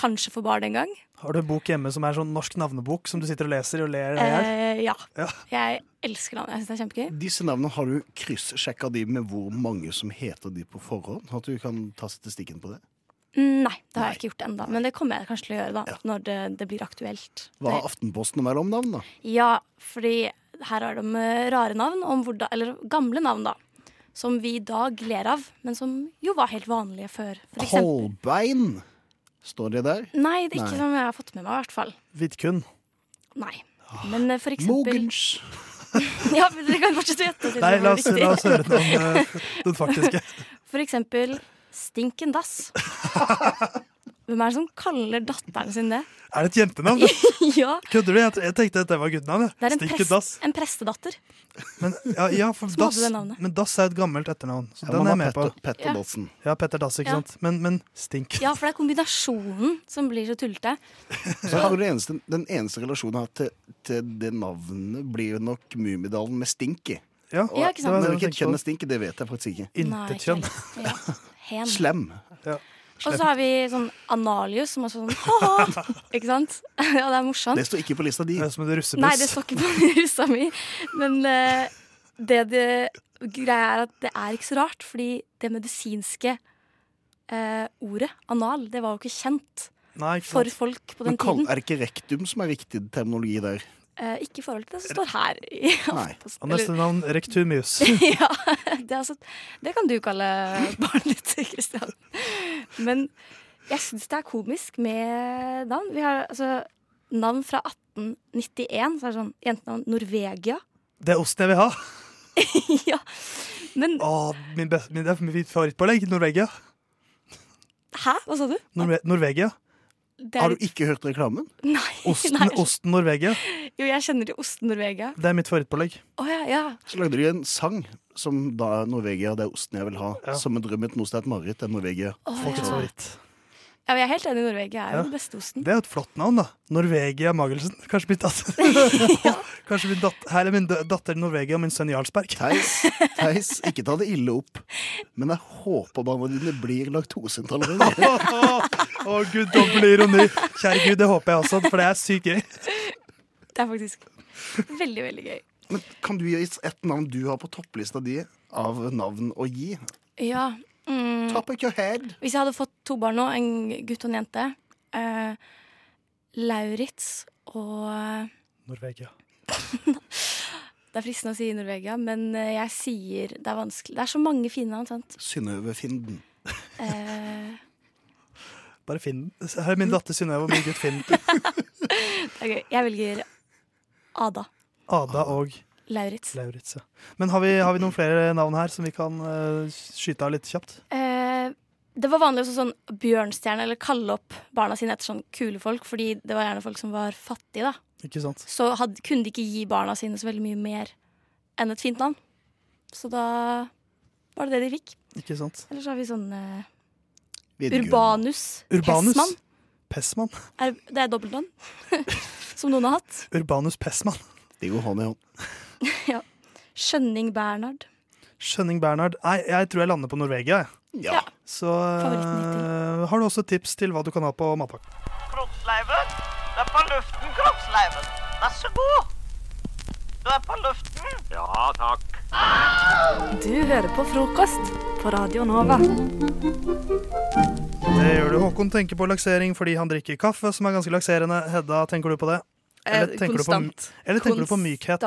kanskje får barn en gang. Har du en bok hjemme som er sånn norsk navnebok, som du sitter og leser og ler? Eh, ja. Ja. Jeg elsker navnet. Jeg syns det er kjempegøy. Disse navnene har du kryssjekka de med hvor mange som heter de på forhånd? At du kan ta statistikken på det? Mm, Nei, det har jeg ikke gjort ennå. Men det kommer jeg kanskje til å gjøre da, når det, det blir aktuelt. Hva har Aftenposten å melde om navn, da? Ja, fordi her har de rare navn, om hvordan, eller gamle navn, da. Som vi i dag ler av, men som jo var helt vanlige før. Kolbein? Står det der? Nei, det er ikke Nei. som jeg har fått med meg, i hvert fall. Vidkun. Nei. Men eh, for eksempel Mogens. ja, men dere kan fortsette å gjette. Nei, la oss, la oss høre noen, eh, den faktiske. For eksempel Stinken Dass. Hvem er det som kaller datteren sin det? Er det et jentenavn? ja, Kødder du? Jeg, tenkte at det var guttenavn. det er en, prest, dass. en prestedatter. Men, ja, ja, navnet. men dass er et gammelt etternavn. Så Ja, den er jeg med på. Petter- Petter Ja. Dassen. Ja, Petter Dass, ikke Ja. sant. Men, men stink. Ja, for det er kombinasjonen som blir så tullete. Så jeg tror eneste, Den eneste relasjonen jeg har til, til det navnet, blir jo nok Mummidalen med stink i. Ja, Og- Ja, ikke sant? Men hvilket kjønn på. er stink i, det vet jeg faktisk ikke. Intet kjønn. Slem. Ja. Og så har vi sånn Analius, som er sånn ha-ha. Ikke sant? Ja, det er morsomt. Det står ikke på lista di. Det er som en russebuss. Nei, det står ikke på russa mi. Men uh, det, det greia er at det er ikke så rart, fordi det medisinske uh, ordet anal, det var jo ikke kjent Nei, ikke for folk på den Men, tiden. er det ikke rektum som er riktig terminologi der? Eh, ikke i forhold til det som står her. I Nei. Neste navn Rektumius. ja, det, altså, det kan du kalle barnet ditt, Kristian. Men jeg syns det er komisk med navn. Vi har altså navn fra 1891. Så er det sånn jentenavn Norvegia. Det er osten jeg vil ha. ja, men Åh, min, best, min, det er mitt favorittpålegg. Norvegia. Hæ? Hva sa du? Norve Norvegia. Er Har du ikke hørt reklamen? Nei. Osten, nei. osten Norvegia. Jo, jeg kjenner til osten Norvegia. Det er mitt favorittpålegg. Oh, ja, ja. Så lagde de en sang som da er Norvegia, det er osten jeg vil ha. Ja. Som en drøm et noe sted et mareritt, det er Norvegia. Oh, Folkets ja. favoritt. ja, vi er helt enig. Norvegia er jo Ja. den beste osten. Det er jo et flott navn, da. Norvegia Magelsen. Kanskje min datter Kanskje min datter Her er min datter Norvegia og min sønn Jarlsberg. Theis, Theis, ikke ta det ille opp. Men jeg håper barna dine blir laktoseintolerante. Å, guddommelig ironi. Kjære gud, det håper jeg også, for det er sykt gøy. Det er faktisk veldig, veldig gøy. Men kan du gi oss et navn du har på topplista di av navn å gi? Ja. Mm, Top of your head. Hvis jeg hadde fått to barn nå, en gutt og en jente eh, Lauritz og eh, Norvegia. Det er fristende å si Norvegia, men eh, jeg sier det er vanskelig. Det er så mange fine navn, sant. Synnøve Finden. Eh, Bare finn den. Her er min datter Synnøve og min gutt Finn. er. Jeg velger Ada. Ada og Lauritz. Lauritz. Ja. Men har vi, har vi noen flere navn her som vi kan uh, skyte av litt kjapt? Eh, det var vanlig å sånn Bjørnstjerne, eller kalle opp barna sine etter sånn kule folk, fordi det var gjerne folk som var fattige, da. Ikke sant? Så had, kunne de ikke gi barna sine så veldig mye mer enn et fint navn. Så da var det det de fikk. Ikke sant? Eller så har vi sånn Vidgund. Urbanus. Urbanus. Pessmann. Pessmann. Er, det er dobbeltnavn. som noen har hatt. Urbanus Pessmann. De går hånd i hånd. ja. Skjønning Bernhard. Skjønning Bernhard. Nei, jeg tror jeg lander på Norvegia. jeg. Ja. Så uh, har du også tips til hva du kan ha på matpakken? Kroppsleiven. Det er på luften, kroppsleiven. Vær så god. Du er på luften. Ja, takk. Du hører på frokost på Radio Nova. Det gjør du. Håkon tenker på laksering fordi han drikker kaffe, som er ganske lakserende. Hedda, tenker du på det? Eller Eh, tenker, du på, konstant. eller tenker du på mykhet?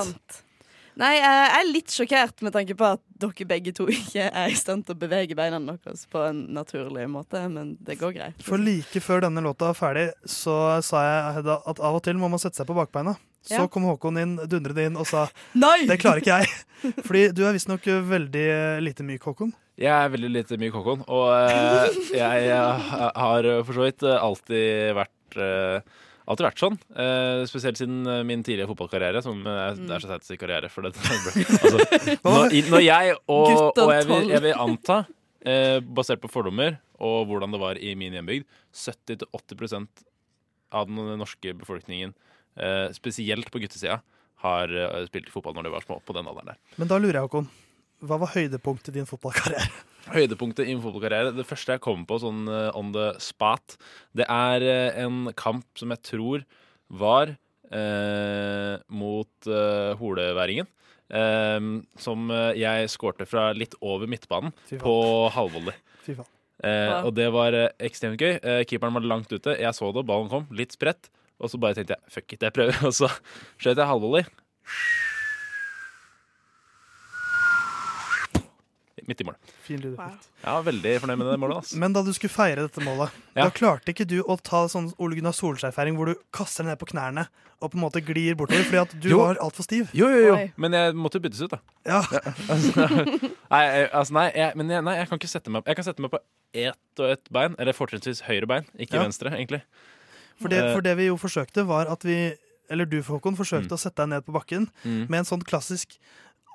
Nei, jeg er litt sjokkert med tanke på at dere begge to ikke er i stand til å bevege beina deres på en naturlig måte, men det går greit. For like før denne låta var ferdig, så sa jeg Hedda, at av og til må man sette seg på bakbeina. Så Ja. kom Håkon inn, dundrede inn og sa Nei! det klarer ikke jeg. Fordi du er visstnok veldig eh, lite myk, Håkon. Jeg er veldig lite myk Håkon, og eh, jeg jeg har for så vidt eh, alltid vært eh, Alltid vært sånn. Eh, spesielt siden eh, min tidlige fotballkarriere, som eh, det er så teit å si karriere. For det, altså, når, når jeg og, og og jeg, vil, jeg vil anta, eh, basert på fordommer og hvordan det var i min hjembygd, 70-80% av den norske befolkningen, eh, spesielt på guttesida, har eh, spilt fotball når de var små, på den alderen der. Men da lurer jeg, Håkon. Hva var høydepunktet i din fotballkarriere? Høydepunktet i min fotballkarriere, det første jeg kom på sånn eh, on the spot, det er eh, en kamp som jeg tror var eh, mot eh, holeværingen. Eh, som eh, jeg skårte fra litt over midtbanen på halvvolley. Eh, og det var eh, ekstremt gøy. Eh, keeperen var langt ute. Jeg så det, ballen kom, litt spredt. Og så bare tenkte jeg fuck it, jeg prøver. Og så skjøt jeg halvvolley. Midt i mål. Fin lyd. Jeg var veldig fornøyd med det målet. Altså. Men da du skulle feire dette målet, Ja. da klarte ikke du å ta sånn Ole Gunnar Solskjær-feiring hvor du kaster deg ned på knærne og på en måte glir bortover fordi at du Jo. var altfor stiv? Jo, jo, jo. Men jeg måtte byttes ut, da. Ja. altså, nei, altså, nei, jeg, men jeg, nei, jeg kan ikke sette meg Jeg kan sette meg på ett og ett bein, eller fortrinnsvis høyre bein, ikke Ja. venstre, egentlig. For det, Eh, for det vi jo forsøkte, var at vi Eller du, Håkon, forsøkte å sette deg ned på bakken Mm. med en sånn klassisk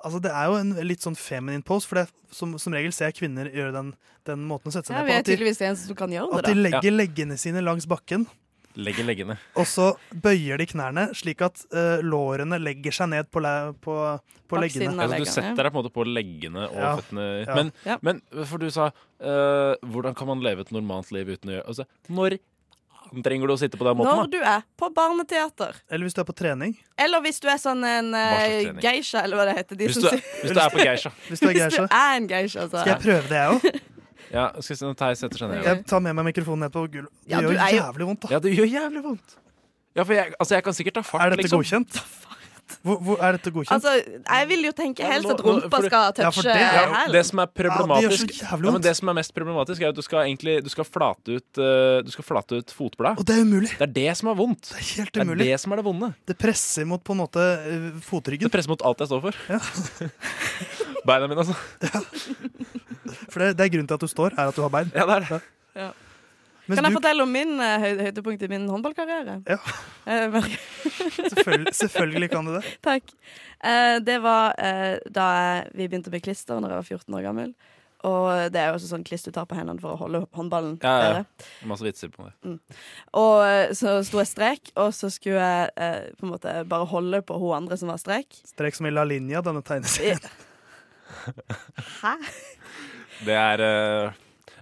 Altså Det er jo en litt sånn feminin pose, for det, som, som regel ser jeg kvinner gjøre den, den måten å sette seg Ja, ned på. At de, tydeligvis de eneste som kan gjøre at de legger legger leggene sine langs bakken, Legger leggene. og så bøyer de knærne slik at uh, lårene legger seg ned på, le, på, på leggene. Altså, du setter deg på en måte på leggene og Ja. føttene. Men, Ja. men for du sa uh, hvordan kan man leve et normalt liv uten å gjøre altså, Når trenger du å sitte på den måten? Når du er på barneteater. Eller hvis du er på trening. Eller hvis du er sånn en trening? geisha, eller hva det heter. De Hvis som du er- hvis du er på geisha. Hvis du er geisha. Hvis du er en geisha, så Skal jeg prøve det, jeg òg? Ja, skal se når Theis setter seg ned. Jeg tar med meg mikrofonen ned på gulvet. Det Ja, gjør jo- jævlig vondt, da. Ja, det gjør jævlig vondt. Ja, for jeg, altså, jeg kan sikkert ta fart, Er dette liksom. godkjent? Hvor, hvor er dette godkjent? Altså, jeg vil jo tenke helst at rumpa skal Ja, touche det hæl. Det som er Ja, det ja. Det som er mest problematisk, er at du skal egentlig Du skal flate ut uh, Du skal flate ut fotblad. Og det er umulig. Det er det som er vondt. Det er helt Det er det som er det vonde. Det presser mot på en måte eh, fotryggen. Det presser mot alt jeg står for. Beina mine, altså. For det, det er grunnen til at du står, er at du har bein. Ja, det er det. Ja. Mens Kan jeg du- fortelle om min høy høydepunkt i min håndballkarriere? Ja. Eh, Selvfølgelig, selvfølgelig kan du det. Takk. Eh, det var eh, da jeg- vi begynte med klister Når jeg var 14 år gammel. Og det er jo også sånn klister du tar på hendene for å holde håndballen Ja, ja. Masse vitser på det. Og eh, så sto jeg strek, og så skulle jeg eh, på en måte bare holde på hun andre som var strek. Strek som i La Linja, denne tegneserien. Hæ? Det er eh,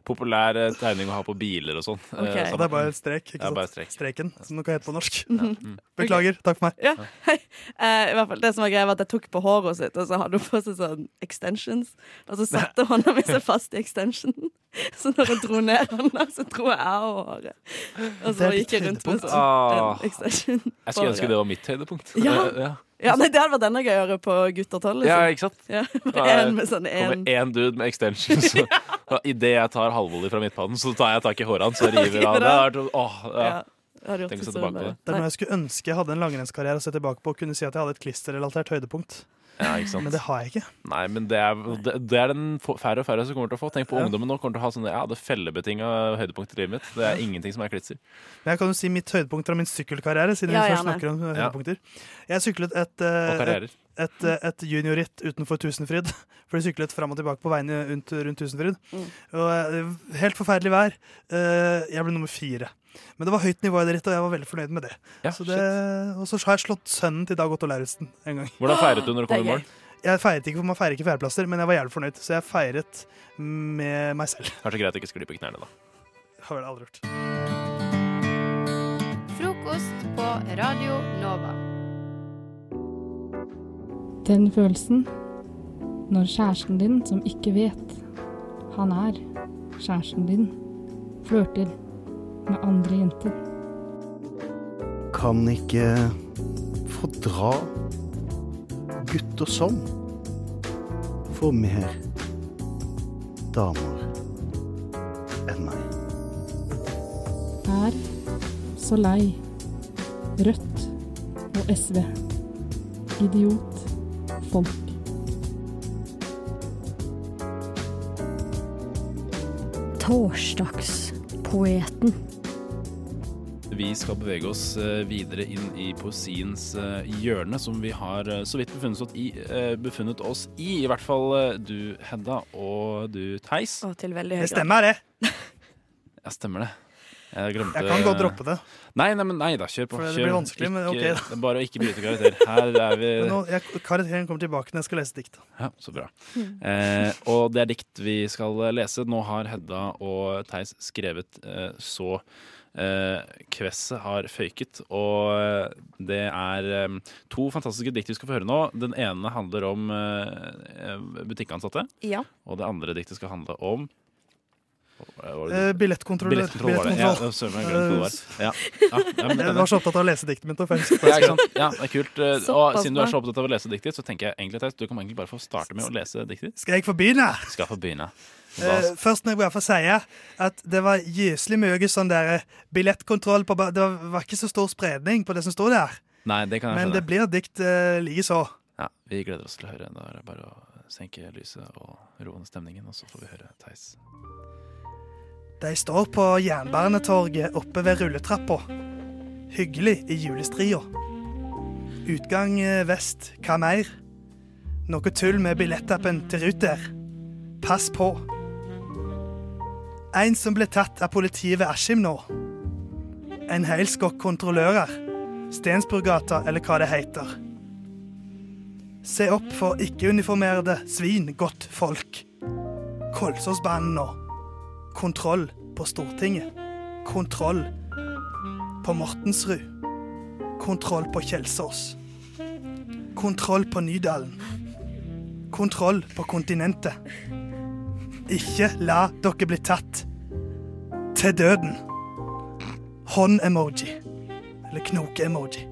populær eh, tegning å ha på biler og sånn. Okay. Så det er bare strek, ikke sant? bare strek. Streken, som noe heter på norsk. Mhm. Beklager. Takk for meg. Ja, hei. Uh, I hvert fall, det som var greia var at Jeg tok på håret sitt, og så hadde hun på seg sånn extensions. Og så satte hånda mi seg fast i extensionen. Så når jeg dro ned hånda, så dro jeg av håret. Og så gikk jeg rundt med sånn Ah. extension. Jeg skulle ønske det var mitt høydepunkt. Ja. Eh, ja. Ja, nei, Det hadde vært enda gøyere på Gutter 12. Ja, ikke sant? Ja, med er- en med sånn en kommer én dude med extensions. og Idet jeg tar halvolje fra midtpannen, så tar jeg tak i håret hans og river av. Det er, åh, ja. Ja, hadde Tenk å se tilbake på det. Det er noe jeg skulle ønske jeg hadde en langrennskarriere å se tilbake på og kunne si at jeg hadde et klisterrelatert høydepunkt. Ja, ikke sant? Men det har jeg ikke. Nei, men det er, det, det er den færre og færre som kommer til å få. Tenk på Ja. ungdommen nå kommer til å ha sånne Ja, det fellebetinga høydepunkt i livet mitt. Det er ingenting som er klitser. Men jeg kan jo si mitt høydepunkt fra min sykkelkarriere, siden Ja, vi snakker om eh, Ja. høydepunkter. Jeg syklet et, eh, Og karrierer. et, et, eh, et juniorritt utenfor Tusenfryd. For de syklet fram og tilbake på veiene rundt, rundt Tusenfryd. Mm. Og eh, helt forferdelig vær. Eh, Jeg ble nummer fire. Men det var høyt nivå i det rittet, og jeg var veldig fornøyd med det. Ja, så det og så har jeg slått sønnen til Dag Otto Lauritzen en gang. Hvordan feiret du når du kom i mål? Jeg feiret ikke, for Man feirer ikke fjerdeplasser, men jeg var jævlig fornøyd. Så jeg feiret med meg selv. Kanskje greit å ikke skli på knærne, da. Har vel aldri gjort. Frokost på Radio Nova. Den følelsen når kjæresten din, som ikke vet han er kjæresten din, flørter med andre jenter. Kan ikke fordra gutter som får mer damer enn meg. Er så lei Rødt og SV. Idiot. Folk. Torsdagspoeten. Vi skal bevege oss eh, videre inn i poesiens eh, hjørne, som vi har eh, så vidt befunnet oss i. Befunnet oss i, I hvert fall du, Hedda, og du, Theis. Og til veldig høy Det stemmer, det. Ja, stemmer det. Jeg glemte Jeg kan godt droppe det. Nei, nei, nei da, kjør på. For det blir vanskelig, men ok da. det er Bare å ikke bryte karakter. Her er vi Men nå, jeg, karakteren kommer tilbake når jeg skal lese dikt. Ja, så bra. Mm. Eh, og det er dikt vi skal lese. Nå har Hedda og Theis skrevet eh, så eh, kvesset har føyket. Og eh, det er eh, to fantastiske dikt vi skal få høre nå. Den ene handler om eh, butikkansatte. Ja. Og det andre diktet skal handle om det? Eh, billettkontrollør. Billettkontroll. Ja, jeg var så opptatt av å lese diktet mitt. ja, ikke sant? Ja, det er kult. Eh, Og siden du er så opptatt av å lese diktet, så tenker jeg egentlig at du kan egentlig bare få starte med å lese diktet. Skal jeg få begynne? Skal få begynne. Eh, først må jeg bare få si at det var gyselig mye sånn der eh, billettkontroll på Det var, ikke så stor spredning på det som sto der. Nei, det kan jeg Men skjønne. det blir dikt uh, likeså. Ja, vi gleder oss til å høre. Da er det bare å senke lyset og roe ned stemningen, og så får vi høre Theis. De står på Jernbanetorget oppe ved rulletrappa. Hyggelig i julestria. Utgang eh, vest, hva mer? Noe tull med billettappen til Ruter. Pass på. En som ble tatt av politiet ved Askim nå. En hel skokk kontrollører. Stensburggata, eller hva det heter. Se opp for ikke-uniformerte svin, godt folk. Kolsåsbanen nå. Kontroll på Stortinget. Kontroll på Mortensrud. Kontroll på Kjelsås. Kontroll på Nydalen. Kontroll på kontinentet. Ikke la dere bli tatt til døden. Hånd-emoji. Eller knoke-emoji.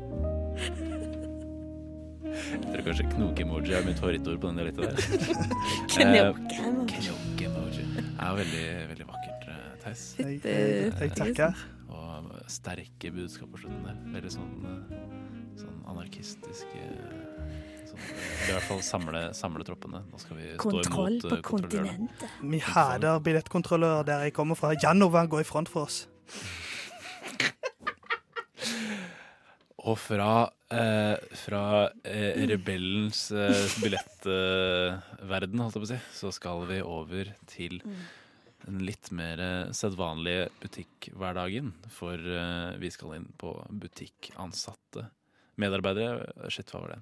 Jeg tror kanskje knoke-emoji er mitt favorittord på den dialekten der. Knoke-emoji. Det er veldig, veldig vakkert, eh, Theis. Jeg- jeg- jeg takker. Og sterke budskap på slutten der. Veldig sånn, eh, sånn anarkistisk eh, sånn, I hvert fall samle, samle troppene. Nå skal vi stå imot på kontinentet. Vi hater billettkontrollører der jeg kommer fra. Janova går i front for oss. Og fra, eh, fra eh, rebellens eh, billettverden, holdt jeg på å si, så skal vi over til den litt mer eh, sedvanlige butikkhverdagen. For eh, vi skal inn på butikkansatte. Medarbeidere Shit, hva var det?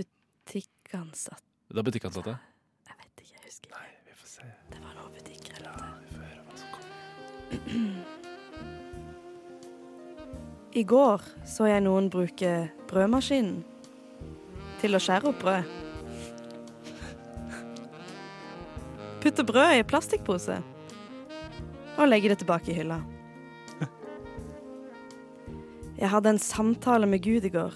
Butikkansatt. Det er butikkansatte? Jeg vet ikke, jeg husker ikke. Nei, vi får se. Det var noe butikker. Ja, vi får høre I går så jeg noen bruke brødmaskinen til å skjære opp brød. Putte brød i plastikkpose og legge det tilbake i hylla. Jeg hadde en samtale med Gud i går.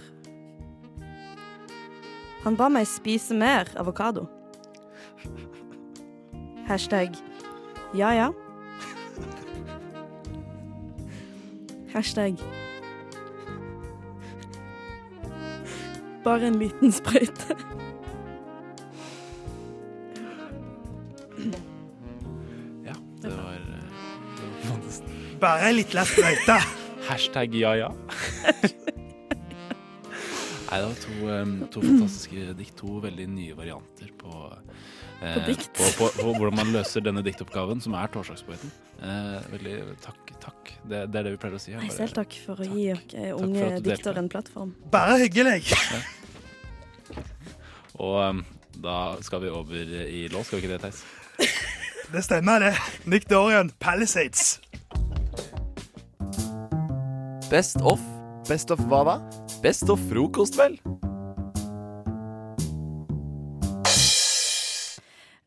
Han ba meg spise mer avokado. Hashtag ja ja. Hashtag bare en liten sprøyte. Ja, det var, eh, det var. Bare ei lita sprøyte. Hashtag ja ja. Nei, det var to, to fantastiske dikt. To veldig nye varianter på eh, På dikt. På, på, på hvordan man løser denne diktoppgaven, som er Torsdagspoeten. Eh, veldig takk. takk. Det, det er det vi pleier å si. her. Nei, selv takk for å gi dere unge at diktere en plattform. Bare hyggelig. Og em, da skal vi over i lås, skal vi ikke det, Theis? Det stemmer, det. Nick Dorian, Palisades. Best of. Best of hva da? Best of frokost, vel?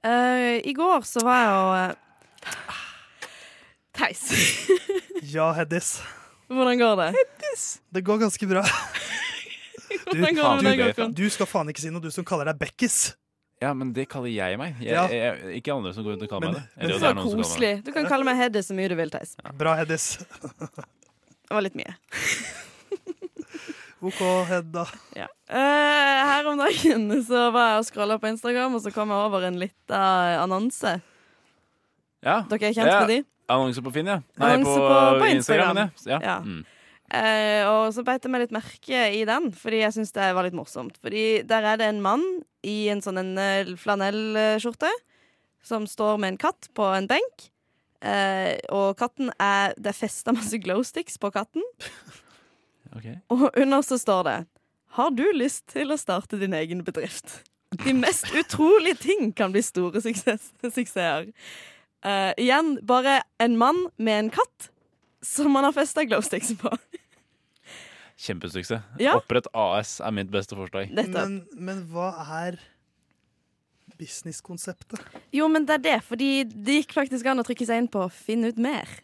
Eh, I går så var jeg og eh, Theis. Ja, Heddis. Hvordan går det? Det går ganske bra. Hvordan går det med deg, Håkon? du skal faen ikke si noe, du som kaller deg Bekkis. Ja, men det kaller jeg meg. Jeg, Ja. jeg, ikke andre som går rundt og kaller Men- meg det. men- Eller jo, Så det er noen som kaller meg koselig. Du kan kalle meg Hedde så mye du vil, Theis. Bra, Heddis. Det var litt mye. OK, Hedda. Ja. Eh, her om dagen så var jeg og scrolla på Instagram, og så kom jeg over en lita annonse. Ja. Dere er kjent ja. med de? Annonse på Finn, ja. Nei, på, på- på Instagram. Instagram. Ja. Ja. Mm. Eh, og så beit jeg meg litt merke i den, fordi jeg syns det var litt morsomt. Fordi der er det en mann i en sånn en eh, flanellskjorte som står med en katt på en benk. Eh, og katten er Det er festa masse glowsticks på katten. Ok. Og under så står det Har du lyst til å starte din egen bedrift? De mest utrolige ting kan bli store suksess suksesser. Uh, igjen bare en mann med en katt som man har festa glowsticks på. Kjempesuksess. Ja. Opprett AS er mitt beste forslag. Men, men hva er businesskonseptet? Jo, men det er det, fordi det gikk faktisk an å trykke seg inn på 'finn ut mer'.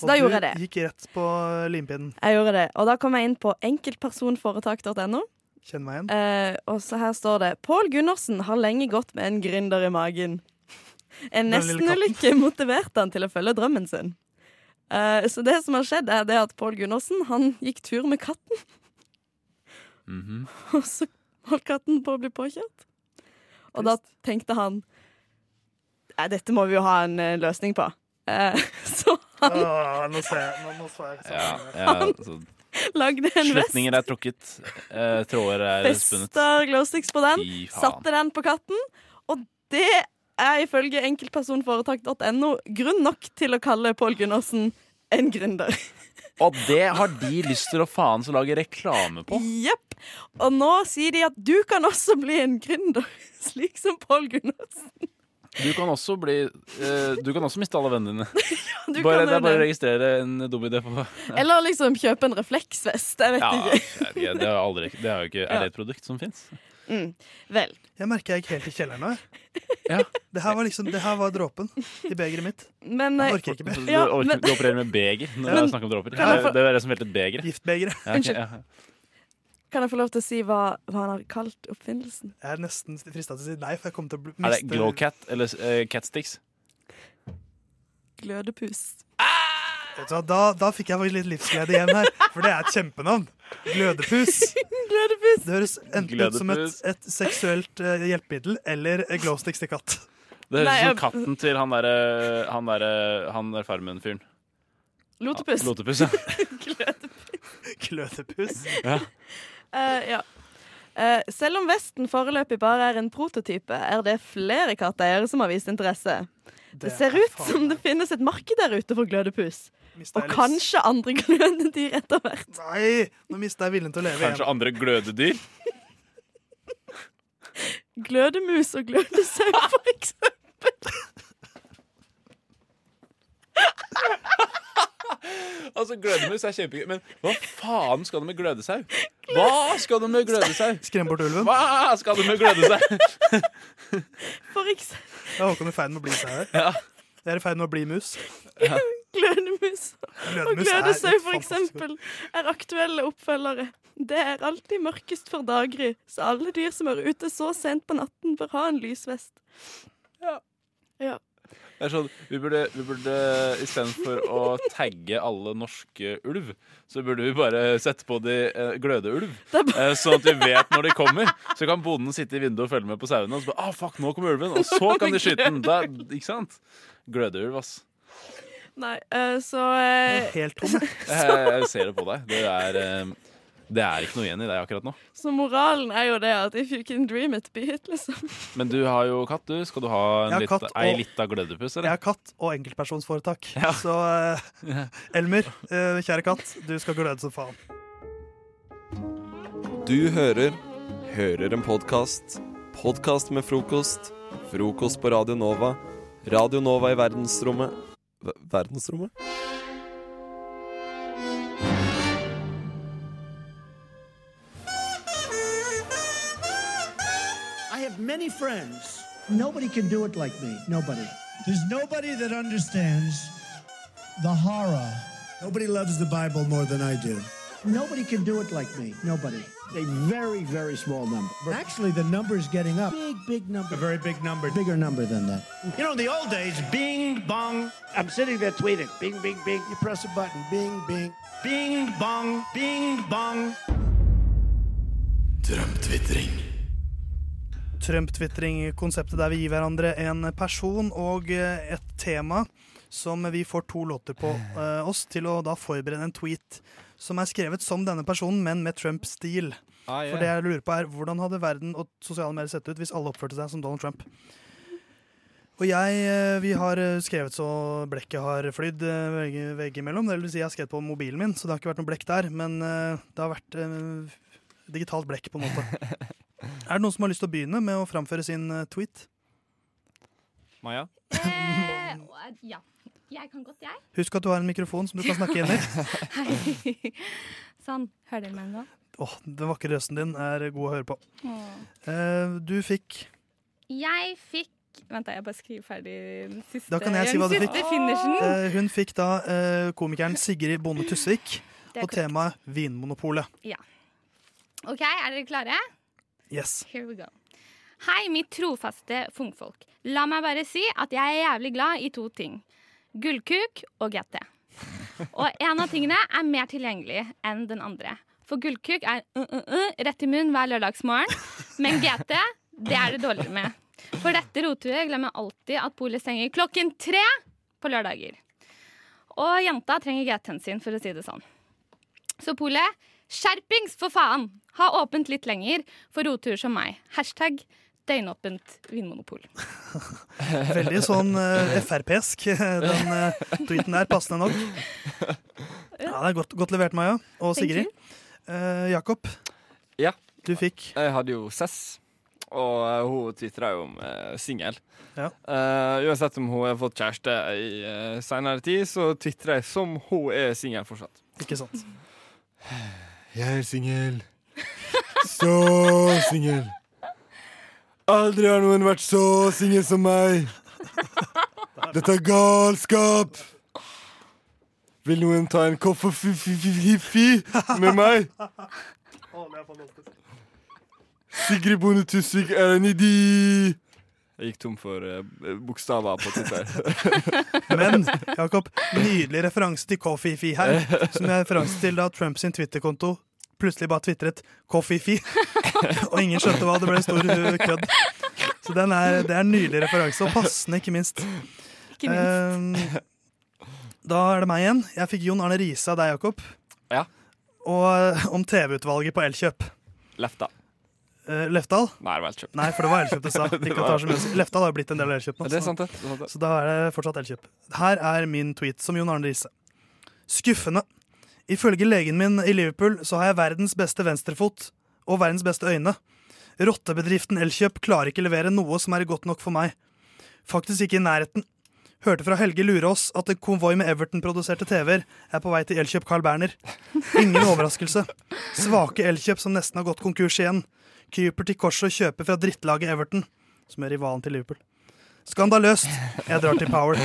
Så da gjorde jeg det. Og Du gikk rett på limpinnen. Jeg gjorde det, Og da kom jeg inn på enkeltpersonforetak.no. Kjenn meg igjen. Eh, og så her står det Pål Gundersen har lenge gått med en gründer i magen. En nestenulykke motiverte han til å følge drømmen sin. Eh, så det som har skjedd, er det at Pål Gundersen Han gikk tur med katten, Mhm. og så holdt katten på å bli påkjørt. Og da tenkte han dette må vi jo ha en eh, løsning på. Eh, så Åh, nå ser jeg, nå, nå så jeg Ja, ja, så lagde en vest. Slutninger er trukket, eh, tråder er spunnet. Festa glowsticks på den, Fy faen. satte den på katten, og det er ifølge enkeltpersonforetak.no grunn nok til å kalle Pål Gundersen en gründer. Og det har de lyst til å faen så lage reklame på. Jepp. Og nå sier de at du kan også bli en gründer, slik som Pål Gundersen. Du kan også bli eh, Du kan også miste alle vennene dine. du bare, kan det er bare å det. registrere en dum idé på Eller liksom kjøpe en refleksvest. Jeg vet Ja, ikke. jeg vet det er, aldri, det er jo ikke Er det et produkt som fins? Mm. Vel. Jeg merker jeg gikk helt i kjelleren nå. Det her var liksom, det her var dråpen i begeret mitt. Men, jeg eh, orker ikke mer. Du, orker, du opererer med beger når Men- det er snakk om dråper? Ja, Det er det som velter begeret. Giftbegeret. Ja, ok, Unnskyld. ja. Kan jeg få lov til å si hva, hva han har kalt oppfinnelsen? Jeg er nesten frista til å si nei, for jeg kommer til å miste Er det Glowcat eller uh, Catsticks? Glødepus. Vet du hva, Da, da fikk jeg litt livsglede igjen her, for det er et kjempenavn. Glødepus. Glødepus. Det høres enten ut som et, et seksuelt uh, hjelpemiddel eller eh, glowsticks til katt. Det høres ut som jeg- katten til han derre Han derre Han der Farmen-fyren. Lotepus. Lotepus, ja. Glødepus. ja. Eh, ja. uh, selv om Vesten foreløpig bare er en prototype, er det flere katteeiere som har vist interesse. Det, ser er ut som det finnes et marked der ute for glødepus. Og kanskje andre glødedyr etter hvert. Nei, nå mista jeg viljen til å leve Kanskje andre glødedyr? Glødemus og glødesau, for eksempel. Altså, Glødemus er kjempegøy, men hva faen skal du med glødesau? Hva skal du med glødesau? Skrem bort ulven. Hva skal du med glødesau? For eksempel Det er Håkon i ferd med å bli sau her. Ja. Jeg er i ferd med å bli mus. glødemus og glødesau, for eksempel, er aktuelle oppfølgere. Det er alltid mørkest for daggry, så alle dyr som er ute så sent på natten, bør ha en lysvest. Ja. ja. Det er sånn, vi burde, vi burde Istedenfor å tagge alle norske ulv, så burde vi bare sette på de eh, glødeulv. Eh, sånn at vi vet når de kommer. Så kan bonden sitte i vinduet og følge med på sauene. Og så bare, ah, fuck, nå kommer ulven Og så kan de skyte den. Da, ikke sant? Glødeulv, ass. Nei, eh, så eh, Helt tom. Jeg, jeg ser det på deg. Det er, eh, det er ikke noe igjen i deg akkurat nå. Så moralen er jo det at if you can dream it, be it, liksom. Men du har jo katt, du. Skal du ha en litt, katt ei lita glødepus, Jeg har katt og enkeltpersonsforetak. Så uh, Elmer, uh, kjære katt, du skal gløde som faen. Du hører Hører en podkast. Podkast med frokost. Frokost på Radio Nova. Radio Nova i verdensrommet V Verdensrommet? Have many friends. Nobody can do it like me. Nobody. There's nobody that understands the horror. Nobody loves the Bible more than I do. Nobody can do it like me. Nobody. A very, very small number. Actually, the number is getting up. Big, big number. A very big number. Bigger number than that. You know, in the old days, bing, bong. I'm sitting there tweeting. Bing, bing, bing. You press a button. Bing, bing. Bing, bong. Bing, bong. Drømtvitring. Trump-tvitring-konseptet der vi gir hverandre en person og eh, et tema som vi får to låter på eh, oss til å da forberede en tweet som er skrevet som denne personen, men med Trump-stil. Ah, yeah. For det jeg lurer på er, Hvordan hadde verden og sosiale medier sett ut hvis alle oppførte seg som Donald Trump? Og jeg, eh, Vi har eh, skrevet så blekket har flydd veggimellom. Det vil si jeg har skrevet på mobilen min, så det har ikke vært noe blekk der. Men det har vært eh, digitalt blekk, på en måte. Er det noen som har lyst til å begynne med å framføre sin eh, tweet? Maja? Eh, ja. Jeg kan godt, jeg. Husk at du har en mikrofon som du kan snakke inn i. Sånn. Hører dere meg nå? Åh, Den vakre røsten din er god å høre på. Eh, du fikk Jeg fikk Vent, da, jeg bare skriver ferdig den siste, Da kan jeg si hva du fikk. Eh, hun fikk da eh, komikeren Sigrid Bonde Tusvik og temaet Vinmonopolet. Ja. OK, er dere klare? Yes. Here we go. Hei, mitt trofaste fungfolk. La meg bare si at jeg er jævlig glad i to ting. Gullkuk og GT. Og en av tingene er mer tilgjengelig enn den andre. For gullkuk er uh, uh, uh, rett i munnen hver lørdagsmorgen, men GT det er det dårligere med. For dette roturet glemmer alltid at polet stenger klokken tre på lørdager. Og jenta trenger GT-en sin, for å si det sånn. Så polet, skjerpings for faen! Ha åpent litt lenger for roturer som meg. Hashtag døgnåpent vinmonopol. Veldig sånn uh, Frp-esk, den uh, tweeten der. Passende nok. Ja, det er godt, godt levert, Maja. Og Sigrid. Uh, Jakob, Ja. du fikk Jeg hadde jo Cess, og eh, hun tvitra jo om uh, singel. Ja. Eh, uansett om hun har fått kjæreste i uh, seinere tid, så tvitrer jeg som hun er singel fortsatt. Ikke sant? Jeg er singel. Så singel. Aldri har noen vært så singel som meg. Dette er galskap. Vil noen ta en koffe-fi med meg? Sigrid Bonde Tusvik er en idi. Jeg gikk tom for uh, bokstaver på Twitter. Men Jakob, nydelig referanse til Kofifi her. Som er referanse til da Trumps sin Twitter-konto plutselig bare tvitret 'koffifi', Og ingen skjønte hva. Det ble en stor uh, kødd. Så den er, det er en nydelig referanse, og passende, ikke minst. Ikke minst. Eh, da er det meg igjen. Jeg fikk Jon Arne Riise av deg, Jakob. Ja. Og eh, om TV-utvalget på Elkjøp. Lefta. Eh, Lefdal? Nei, det var Elkjøp. Nei, for det var Elkjøp du sa. Det var-. Lefdal har jo blitt en del av Elkjøp nå. Det er sant, det. det, er sant det. så da er det fortsatt Elkjøp. Her er min tweet som Jon Arne Riise. Skuffende. Ifølge legen min i Liverpool så har jeg verdens beste venstrefot og verdens beste øyne. Rottebedriften Elkjøp klarer ikke levere noe som er godt nok for meg. Faktisk ikke i nærheten. Hørte fra Helge Lurås at en konvoi med Everton-produserte TV-er er på vei til Elkjøp Carl Berner. Ingen overraskelse. Svake Elkjøp som nesten har gått konkurs igjen. Kryper til korset og kjøper fra drittlaget Everton, som er rivalen til Liverpool. Skandaløst. Jeg drar til Power.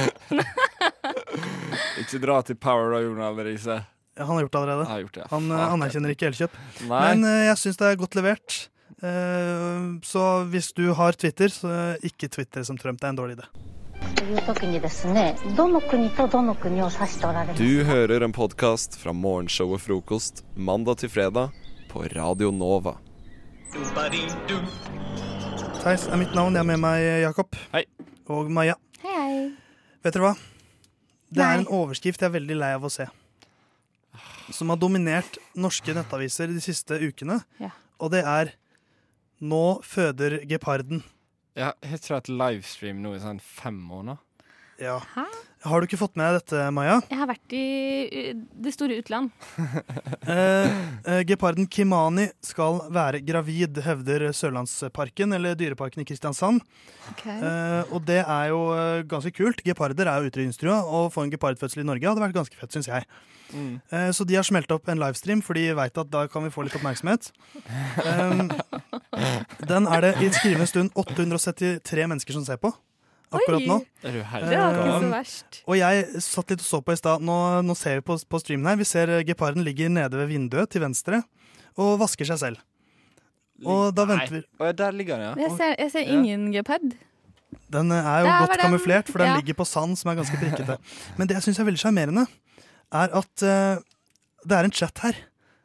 Ikke dra til Power da, Jon Arne Riise. Ja, han har gjort det allerede. Har gjort det. Han eh, anerkjenner ikke elkjøp. Nei. Men eh, jeg syns det er godt levert. Eh, så hvis du har Twitter, så ikke Twitter som Trump. Det er en dårlig idé. Du hører en podkast fra morgenshow og frokost mandag til fredag på Radio Nova. Theis er mitt navn. Jeg har med meg Jakob. Hei. Og Maja. Hei, hei. Vet dere hva? Det Nei. er en overskrift jeg er veldig lei av å se. Som har dominert norske nettaviser de siste ukene. Ja. Og det er 'Nå føder geparden'. Ja, jeg har ikke hatt livestream nå i sånn fem måneder. Ja. Har du ikke fått med dette, Maja? Jeg har vært i det store utland. Eh, eh, geparden Kimani skal være gravid, hevder Sørlandsparken, eller Dyreparken i Kristiansand. Eh, og det er jo eh, ganske kult. Geparder er jo utrydningstrua. Å få en gepardfødsel i Norge hadde vært ganske fett, syns jeg. Mm. Eh, så de har smelt opp en livestream, for de veit at da kan vi få litt oppmerksomhet. Um, den er det i skrivende stund 873 mennesker som ser på. Akkurat nå. Det er var ikke så verst. og jeg satt litt og så på i stad. Nå, nå ser vi på, på streamen her. Vi ser eh, geparden ligger nede ved vinduet til venstre og vasker seg selv. Og da venter vi Og der ligger den, ja. Jeg ser, jeg ser Ja. ingen gepard. Den eh, er jo godt den. kamuflert, for den Ja. ligger på sand som er ganske prikkete. Men det jeg syns er veldig sjarmerende, er at uh, det er en chat her.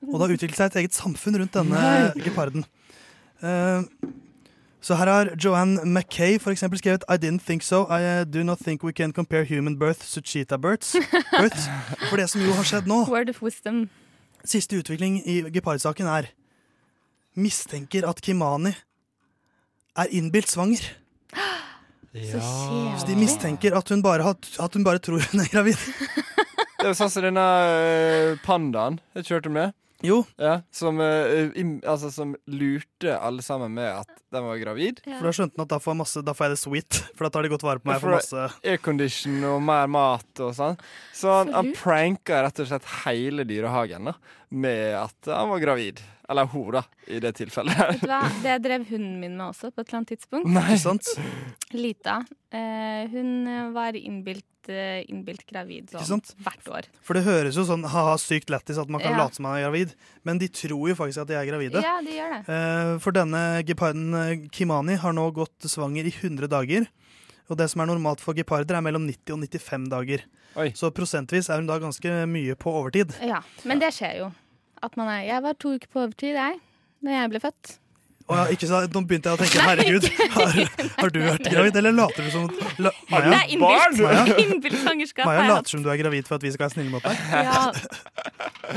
Og det har utviklet seg et eget samfunn rundt denne Nei. geparden. Eh, så her har Joanne Mackay for skrevet I didn't think so. I uh, do not think we can compare human births to cheetah births. births. For det som jo har skjedd nå Word of wisdom. Siste utvikling i gepardsaken er mistenker at Kimani er innbilt svanger. Så de mistenker at hun bare, at hun bare tror hun er gravid. Det er sånn som denne eh, pandaen. Jeg kjørte med. Jo. Ja, som, uh, im, altså, som lurte alle sammen med at de var gravid. For da skjønte han at da får, jeg masse, da får jeg det sweet, for da tar de godt vare på meg. For masse Aircondition og mer mat og sånn. Så han, han pranka rett og slett hele dyrehagen da, med at han var gravid. Eller hun, da, i det tilfellet. Vet du hva? Det drev hunden min med også, på et eller annet tidspunkt. Nei. Sant? Lita. Uh, hun var innbilt, innbilt gravid sånn hvert år. For det høres jo sånn ha-ha, sykt lættis at man kan Ja. late som man er gravid, men de tror jo faktisk at de er gravide. Ja, de gjør det. Eh, For denne geparden eh, Kimani har nå gått svanger i 100 dager. Og det som er normalt for geparder, er mellom 90 og 95 dager. Så prosentvis er hun da ganske mye på overtid. Ja, Men det skjer jo. At man er Jeg var to uker på overtid, jeg, da jeg ble født. Ja, ikke så, nå begynte jeg å tenke herregud, har, har du vært gravid, eller later du som la, Maja, Det er innbilt. Maja, Innbilt svangerskap Maja later som du er gravid for at vi skal være snille mot deg. Ja.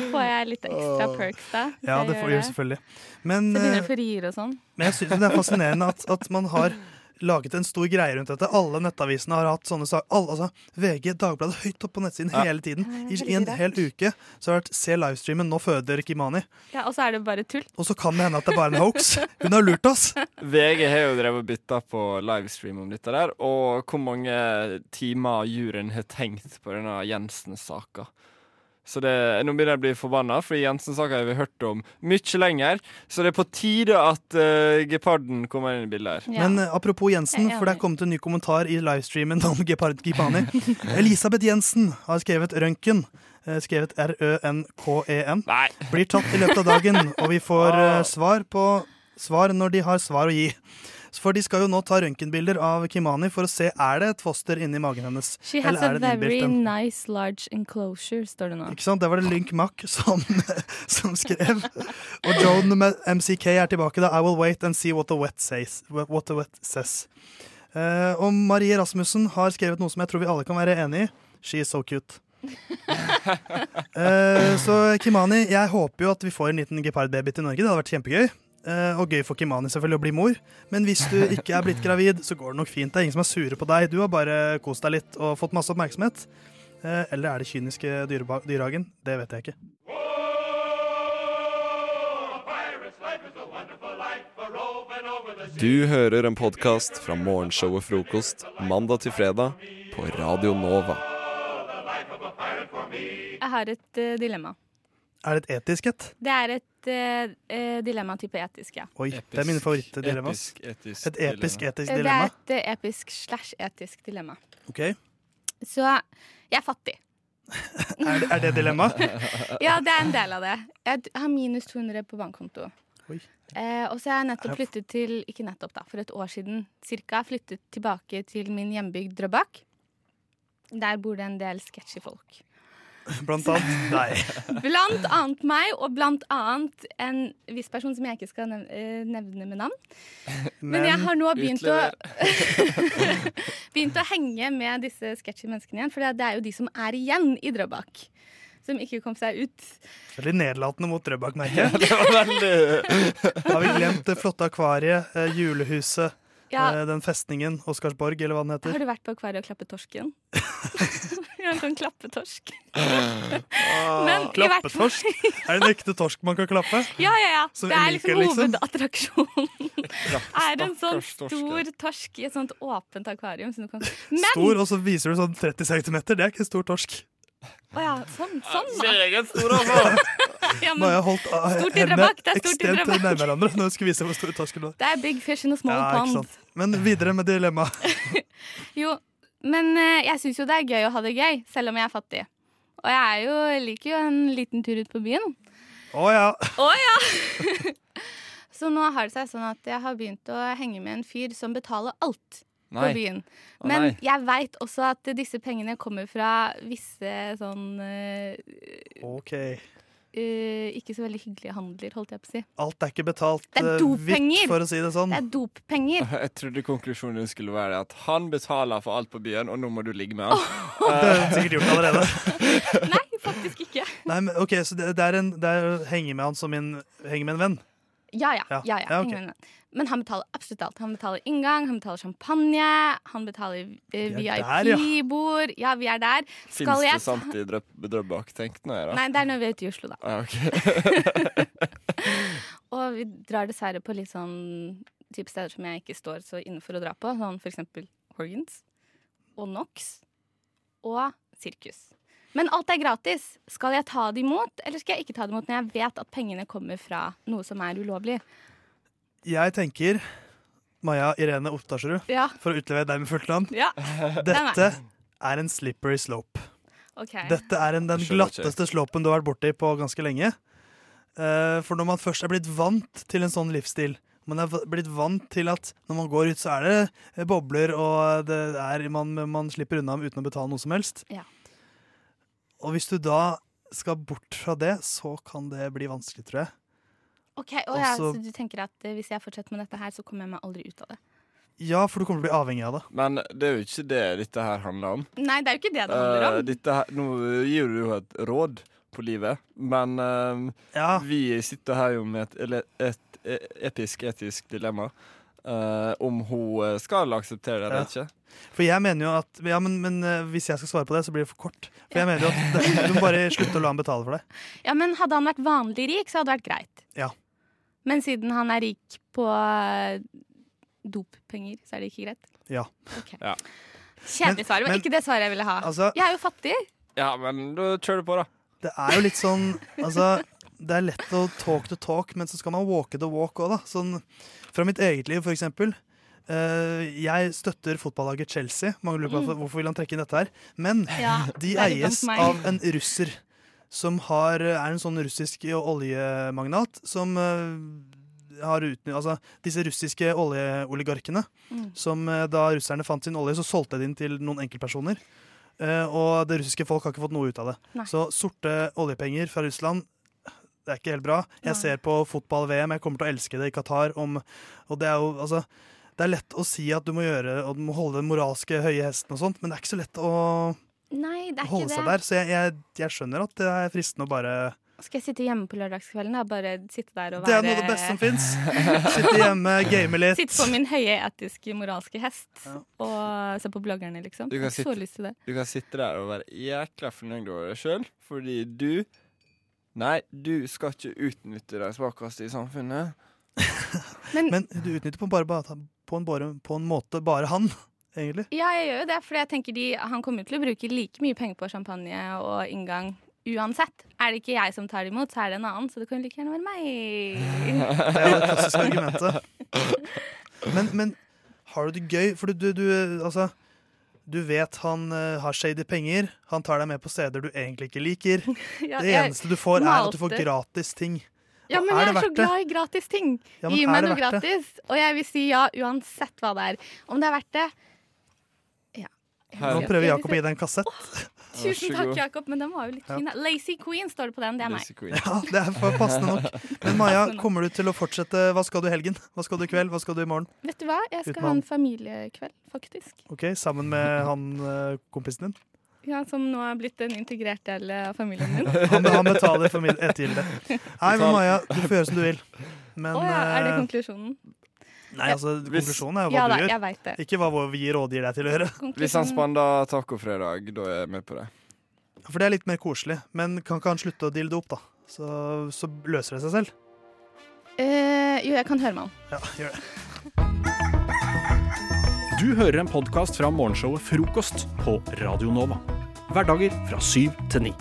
Får jeg litt ekstra perks da? Ja, det får du selvfølgelig. Men, Så begynner du å få rier og sånn. men jeg syns det er fascinerende at, at man har laget en stor greie rundt dette. Alle nettavisene har hatt sånne saker. Altså, VG, Dagbladet, høyt opp på nettsiden Ja. hele tiden. I, en hel uke så har det vært Se livestreamen, nå føder Kimani. Ja, Og så er det bare tull. Og så kan det hende at det er bare en hoax. Hun har lurt oss. VG har jo drevet og bytta på livestream om dette der, og hvor mange timer juryen har tenkt på denne Jensen-saka. Så det, Nå begynner jeg å bli forbanna, for Jensen-saka har vi hørt om mye lenger. Så det er på tide at uh, geparden kommer inn i bildet her. Men uh, apropos Jensen, for det er kommet en ny kommentar i livestreamen om Gepard Gipani. Elisabeth Jensen har skrevet røntgen. eh, Skrevet R-Ø-N-K-E-N. E Blir tatt i løpet av dagen, og vi får svar på svar når de har svar å gi. For de skal jo nå ta røntgenbilder av Kimani for å se er det et foster inni magen hennes. She has eller a er det en very nice large enclosure, står det nå. Ikke sant? Det var det Lynk Mack som, som skrev. Og Joan med MCK er tilbake da. I will wait and see what the wet says. What the wet says. Uh, og Marie Rasmussen har skrevet noe som jeg tror vi alle kan være enig i. She is so cute. uh, så Kimani, jeg håper jo at vi får en liten gepardbaby til Norge. Det hadde vært kjempegøy. Eh, og gøy for Kimani selvfølgelig å bli mor. Men hvis du ikke er blitt gravid, så går det nok fint. Det er ingen som er sure på deg. Du har bare kost deg litt og fått masse oppmerksomhet. Eh, eller er det kyniske dyrehagen? Det vet jeg ikke. Du hører en podkast fra morgenshow og Frokost mandag til fredag på Radio Nova. Jeg har et eh, dilemma. Er det et etisk et? Det er et eh, eh, dilemma type etisk, ja. Oi, det er mine favorittdilemmaer. Episk, Et episk etisk dilemma? Det er et episk slash etisk dilemma. Ok, Så jeg er fattig. Er det, er det dilemma? Ja, det er en del av det. Jeg har minus 200 på bankkonto. Oi. Eh, og så har jeg nettopp flyttet til Ikke nettopp, da, for et år siden cirka. Flyttet tilbake til min hjembygd Drøbak. Der bor det en del sketchy folk. Blant annet deg. Blant annet meg, og blant annet en viss person som jeg ikke skal eh, nevne med navn. Men, jeg har nå begynt å, begynt å henge med disse sketchy menneskene igjen, for det er jo de som er igjen i Drøbak. Som ikke kom seg ut. Veldig nedlatende mot Drøbak, merker jeg. var veldig Har vi glemt det flotte akvariet, eh, julehuset, Ja. eh, den festningen, Oscarsborg, eller hva den heter? Har du vært på akvariet og klappet torsken? En sånn klappetorsk. Ah, Men Klappetorsk? Er det en ekte torsk man kan klappe? Ja, ja, ja. Som Det er liksom liksom. hovedattraksjonen. er en sånn stor torsk i et sånt åpent akvarium. Som du kan... Men Stor, og så viser du sånn 30 cm. Det er ikke en stor torsk. Å ja, sånn, sånn da. Meget stor, altså! ja, Nå har jeg holdt ah, hendene det stort i ekstremt Drøbak. nær hverandre når jeg skal vise hvor stor torsken var. det er big fish in a small Ja, pond. Men videre med dilemmaet. Jo, men eh, jeg syns jo det er gøy å ha det gøy, selv om jeg er fattig. Og jeg er jo, liker jo en liten tur ut på byen. Å ja. Oh, ja! Så nå har det seg sånn at jeg har begynt å henge med en fyr som betaler alt Nei. på byen. Men oh, jeg veit også at disse pengene kommer fra visse sånn uh, OK. Eh, Ikke så veldig hyggelige handler, holdt jeg på å si. Alt er ikke betalt Det er eh, hvitt, for å si det sånn. Det er doppenger. Jeg trodde konklusjonen din skulle være at han betaler for alt på byen, og nå må du ligge med han. Det har jeg sikkert gjort allerede. Nei, faktisk ikke. Nei, men ok, Så det, det er en det er å henge med han som en, henge med en venn? Ja, ja. Ja. ja, ja, Ja, ok. henger med den. Men han betaler absolutt alt. Han betaler inngang, han betaler champagne, han betaler eh, Vi der, ja. VIP-bord. Ja. vi er der. Skal det jeg sant i Drøb Drøbak, Tenk nå jeg, da. Nei, det er når vi er ute i Oslo, da. Ah, ok. Og vi drar dessverre på litt sånn type steder som jeg ikke står så inne for å dra på. Sånn for eksempel Horgans og Nox og sirkus. Men alt er gratis. Skal jeg ta det imot, eller skal jeg ikke ta det imot når jeg vet at pengene kommer fra noe som er ulovlig? Jeg tenker Maja Irene Ottarsrud, Ja. for å utlevere deg med fullt navn. Ja. Dette er en slippery slope. Okay. Dette er en, den glatteste slopen du har vært borti på ganske lenge. Uh, for når man først er blitt vant til en sånn livsstil, man er blitt vant til at når man går ut, så er det eh, bobler, og det er, man, man slipper unna uten å betale noe som helst. Ja. Og hvis du da skal bort fra det, så kan det bli vanskelig, tror jeg. Ok, å ja, Også- Så du tenker at eh, hvis jeg fortsetter med dette her, så kommer jeg meg aldri ut av det? Ja, for du kommer til å bli avhengig av det. Men det er jo ikke det dette her handler om. Nei, det er jo ikke det det handler Eh, om. dette her, nå gir du jo et råd på livet, men eh, vi sitter her jo med et, et, et, episk etisk dilemma. Uh, om hun skal akseptere det eller Ja. ikke. For jeg mener jo at Ja, men, men uh, hvis jeg skal svare på det, så blir det for kort. For jeg mener jo at det, du må bare slutte å la han betale for det. Ja, men Hadde han vært vanlig rik, så hadde det vært greit. Ja. Men siden han er rik på eh, doppenger, så er det ikke greit? Ja. Okay. Ja. Kjedelig svar. Det var men- ikke det svaret jeg ville ha. Altså- jeg er jo fattig. Ja, men du kjører du på, da. Det er jo litt sånn Altså, det er lett å talk to talk, men så skal man walk the walk òg, da. Sånn, fra mitt eget liv, for eksempel. Eh, jeg støtter fotballaget Chelsea. Mange lurer på Mm. hvorfor- vil han trekke inn dette her. Men Ja, de det eies av en russer som har, er en sånn russisk oljemagnat som eh, har utnytt, altså Disse russiske oljeoligarkene, Mm. som eh, da russerne fant sin olje, så solgte de den til noen enkeltpersoner. Eh, og det russiske folk har ikke fått noe ut av det. Nei. Så sorte oljepenger fra Russland det er ikke helt bra. Jeg ser på fotball-VM, jeg kommer til å elske det i Qatar. Om, og det er jo, altså Det er lett å si at du må gjøre Og du må holde den moralske høye hesten og sånt, men det er ikke så lett å Nei, det er holde ikke seg det. der. Så jeg, jeg, jeg skjønner at det er fristende å bare Skal jeg sitte hjemme på lørdagskvelden Da? bare sitte der og Det er noe av det beste som fins. Sitte hjemme, game litt. Sitte på min høye etiske, moralske hest og se på bloggerne, liksom. Du Jeg har kan, så lyst til sitte, det. du kan sitte der og være jækla fornøyd over deg sjøl, fordi du Nei, du skal ikke utnytte de svakeste i samfunnet. Men, du utnytter på, bare, på, en, på en måte bare han. Egentlig? Ja, jeg gjør jo det, for jeg tenker de, han kommer til å bruke like mye penger på champagne og inngang uansett. Er det ikke jeg som tar det imot, så er det en annen, så det kan like gjerne være meg. Det er det klassiske argumentet. Men, men har du det gøy? For du, du, altså du vet han uh, har shady penger, han tar deg med på steder du egentlig ikke liker. Ja, det eneste du får, er at du får gratis ting. Ja, men er jeg det er så glad i gratis ting. Ja, Gi er meg noe gratis. det? Og jeg vil si ja uansett hva det er. Om det er verdt det. Nå prøver Jakob å gi deg en kassett. Tusen takk, Jakob, men den var jo litt fin. Lazy Queen står det på den. Det er meg. Ja, det er for passende nok. Men Maja, kommer du til å fortsette? Hva skal du i helgen? Hva skal du i kveld? Hva skal du i morgen? Vet du hva? Jeg skal Uten ha en familiekveld, faktisk. Ok, Sammen med han eh, kompisen din? Ja, Som nå er blitt en integrert del av familien min. Han, han betaler for mid- ettergilde. Nei, men Maja, du får gjøre som du vil. Men Å ja, er det eh, konklusjonen? Nei, altså, konklusjonen er jo hva Ja da, du gjør. vet det. Ikke hva vi rådgir deg til å gjøre. Hvis han spander tacofredag, da er jeg med på det. For det er litt mer koselig. Men kan ikke han slutte å dilde opp, da? Så, så løser det seg selv. Uh, jo, jeg kan høre med han. Ja, gjør det. Du hører en podkast fra morgenshowet Frokost på Radio Nova. Hverdager fra syv til ni.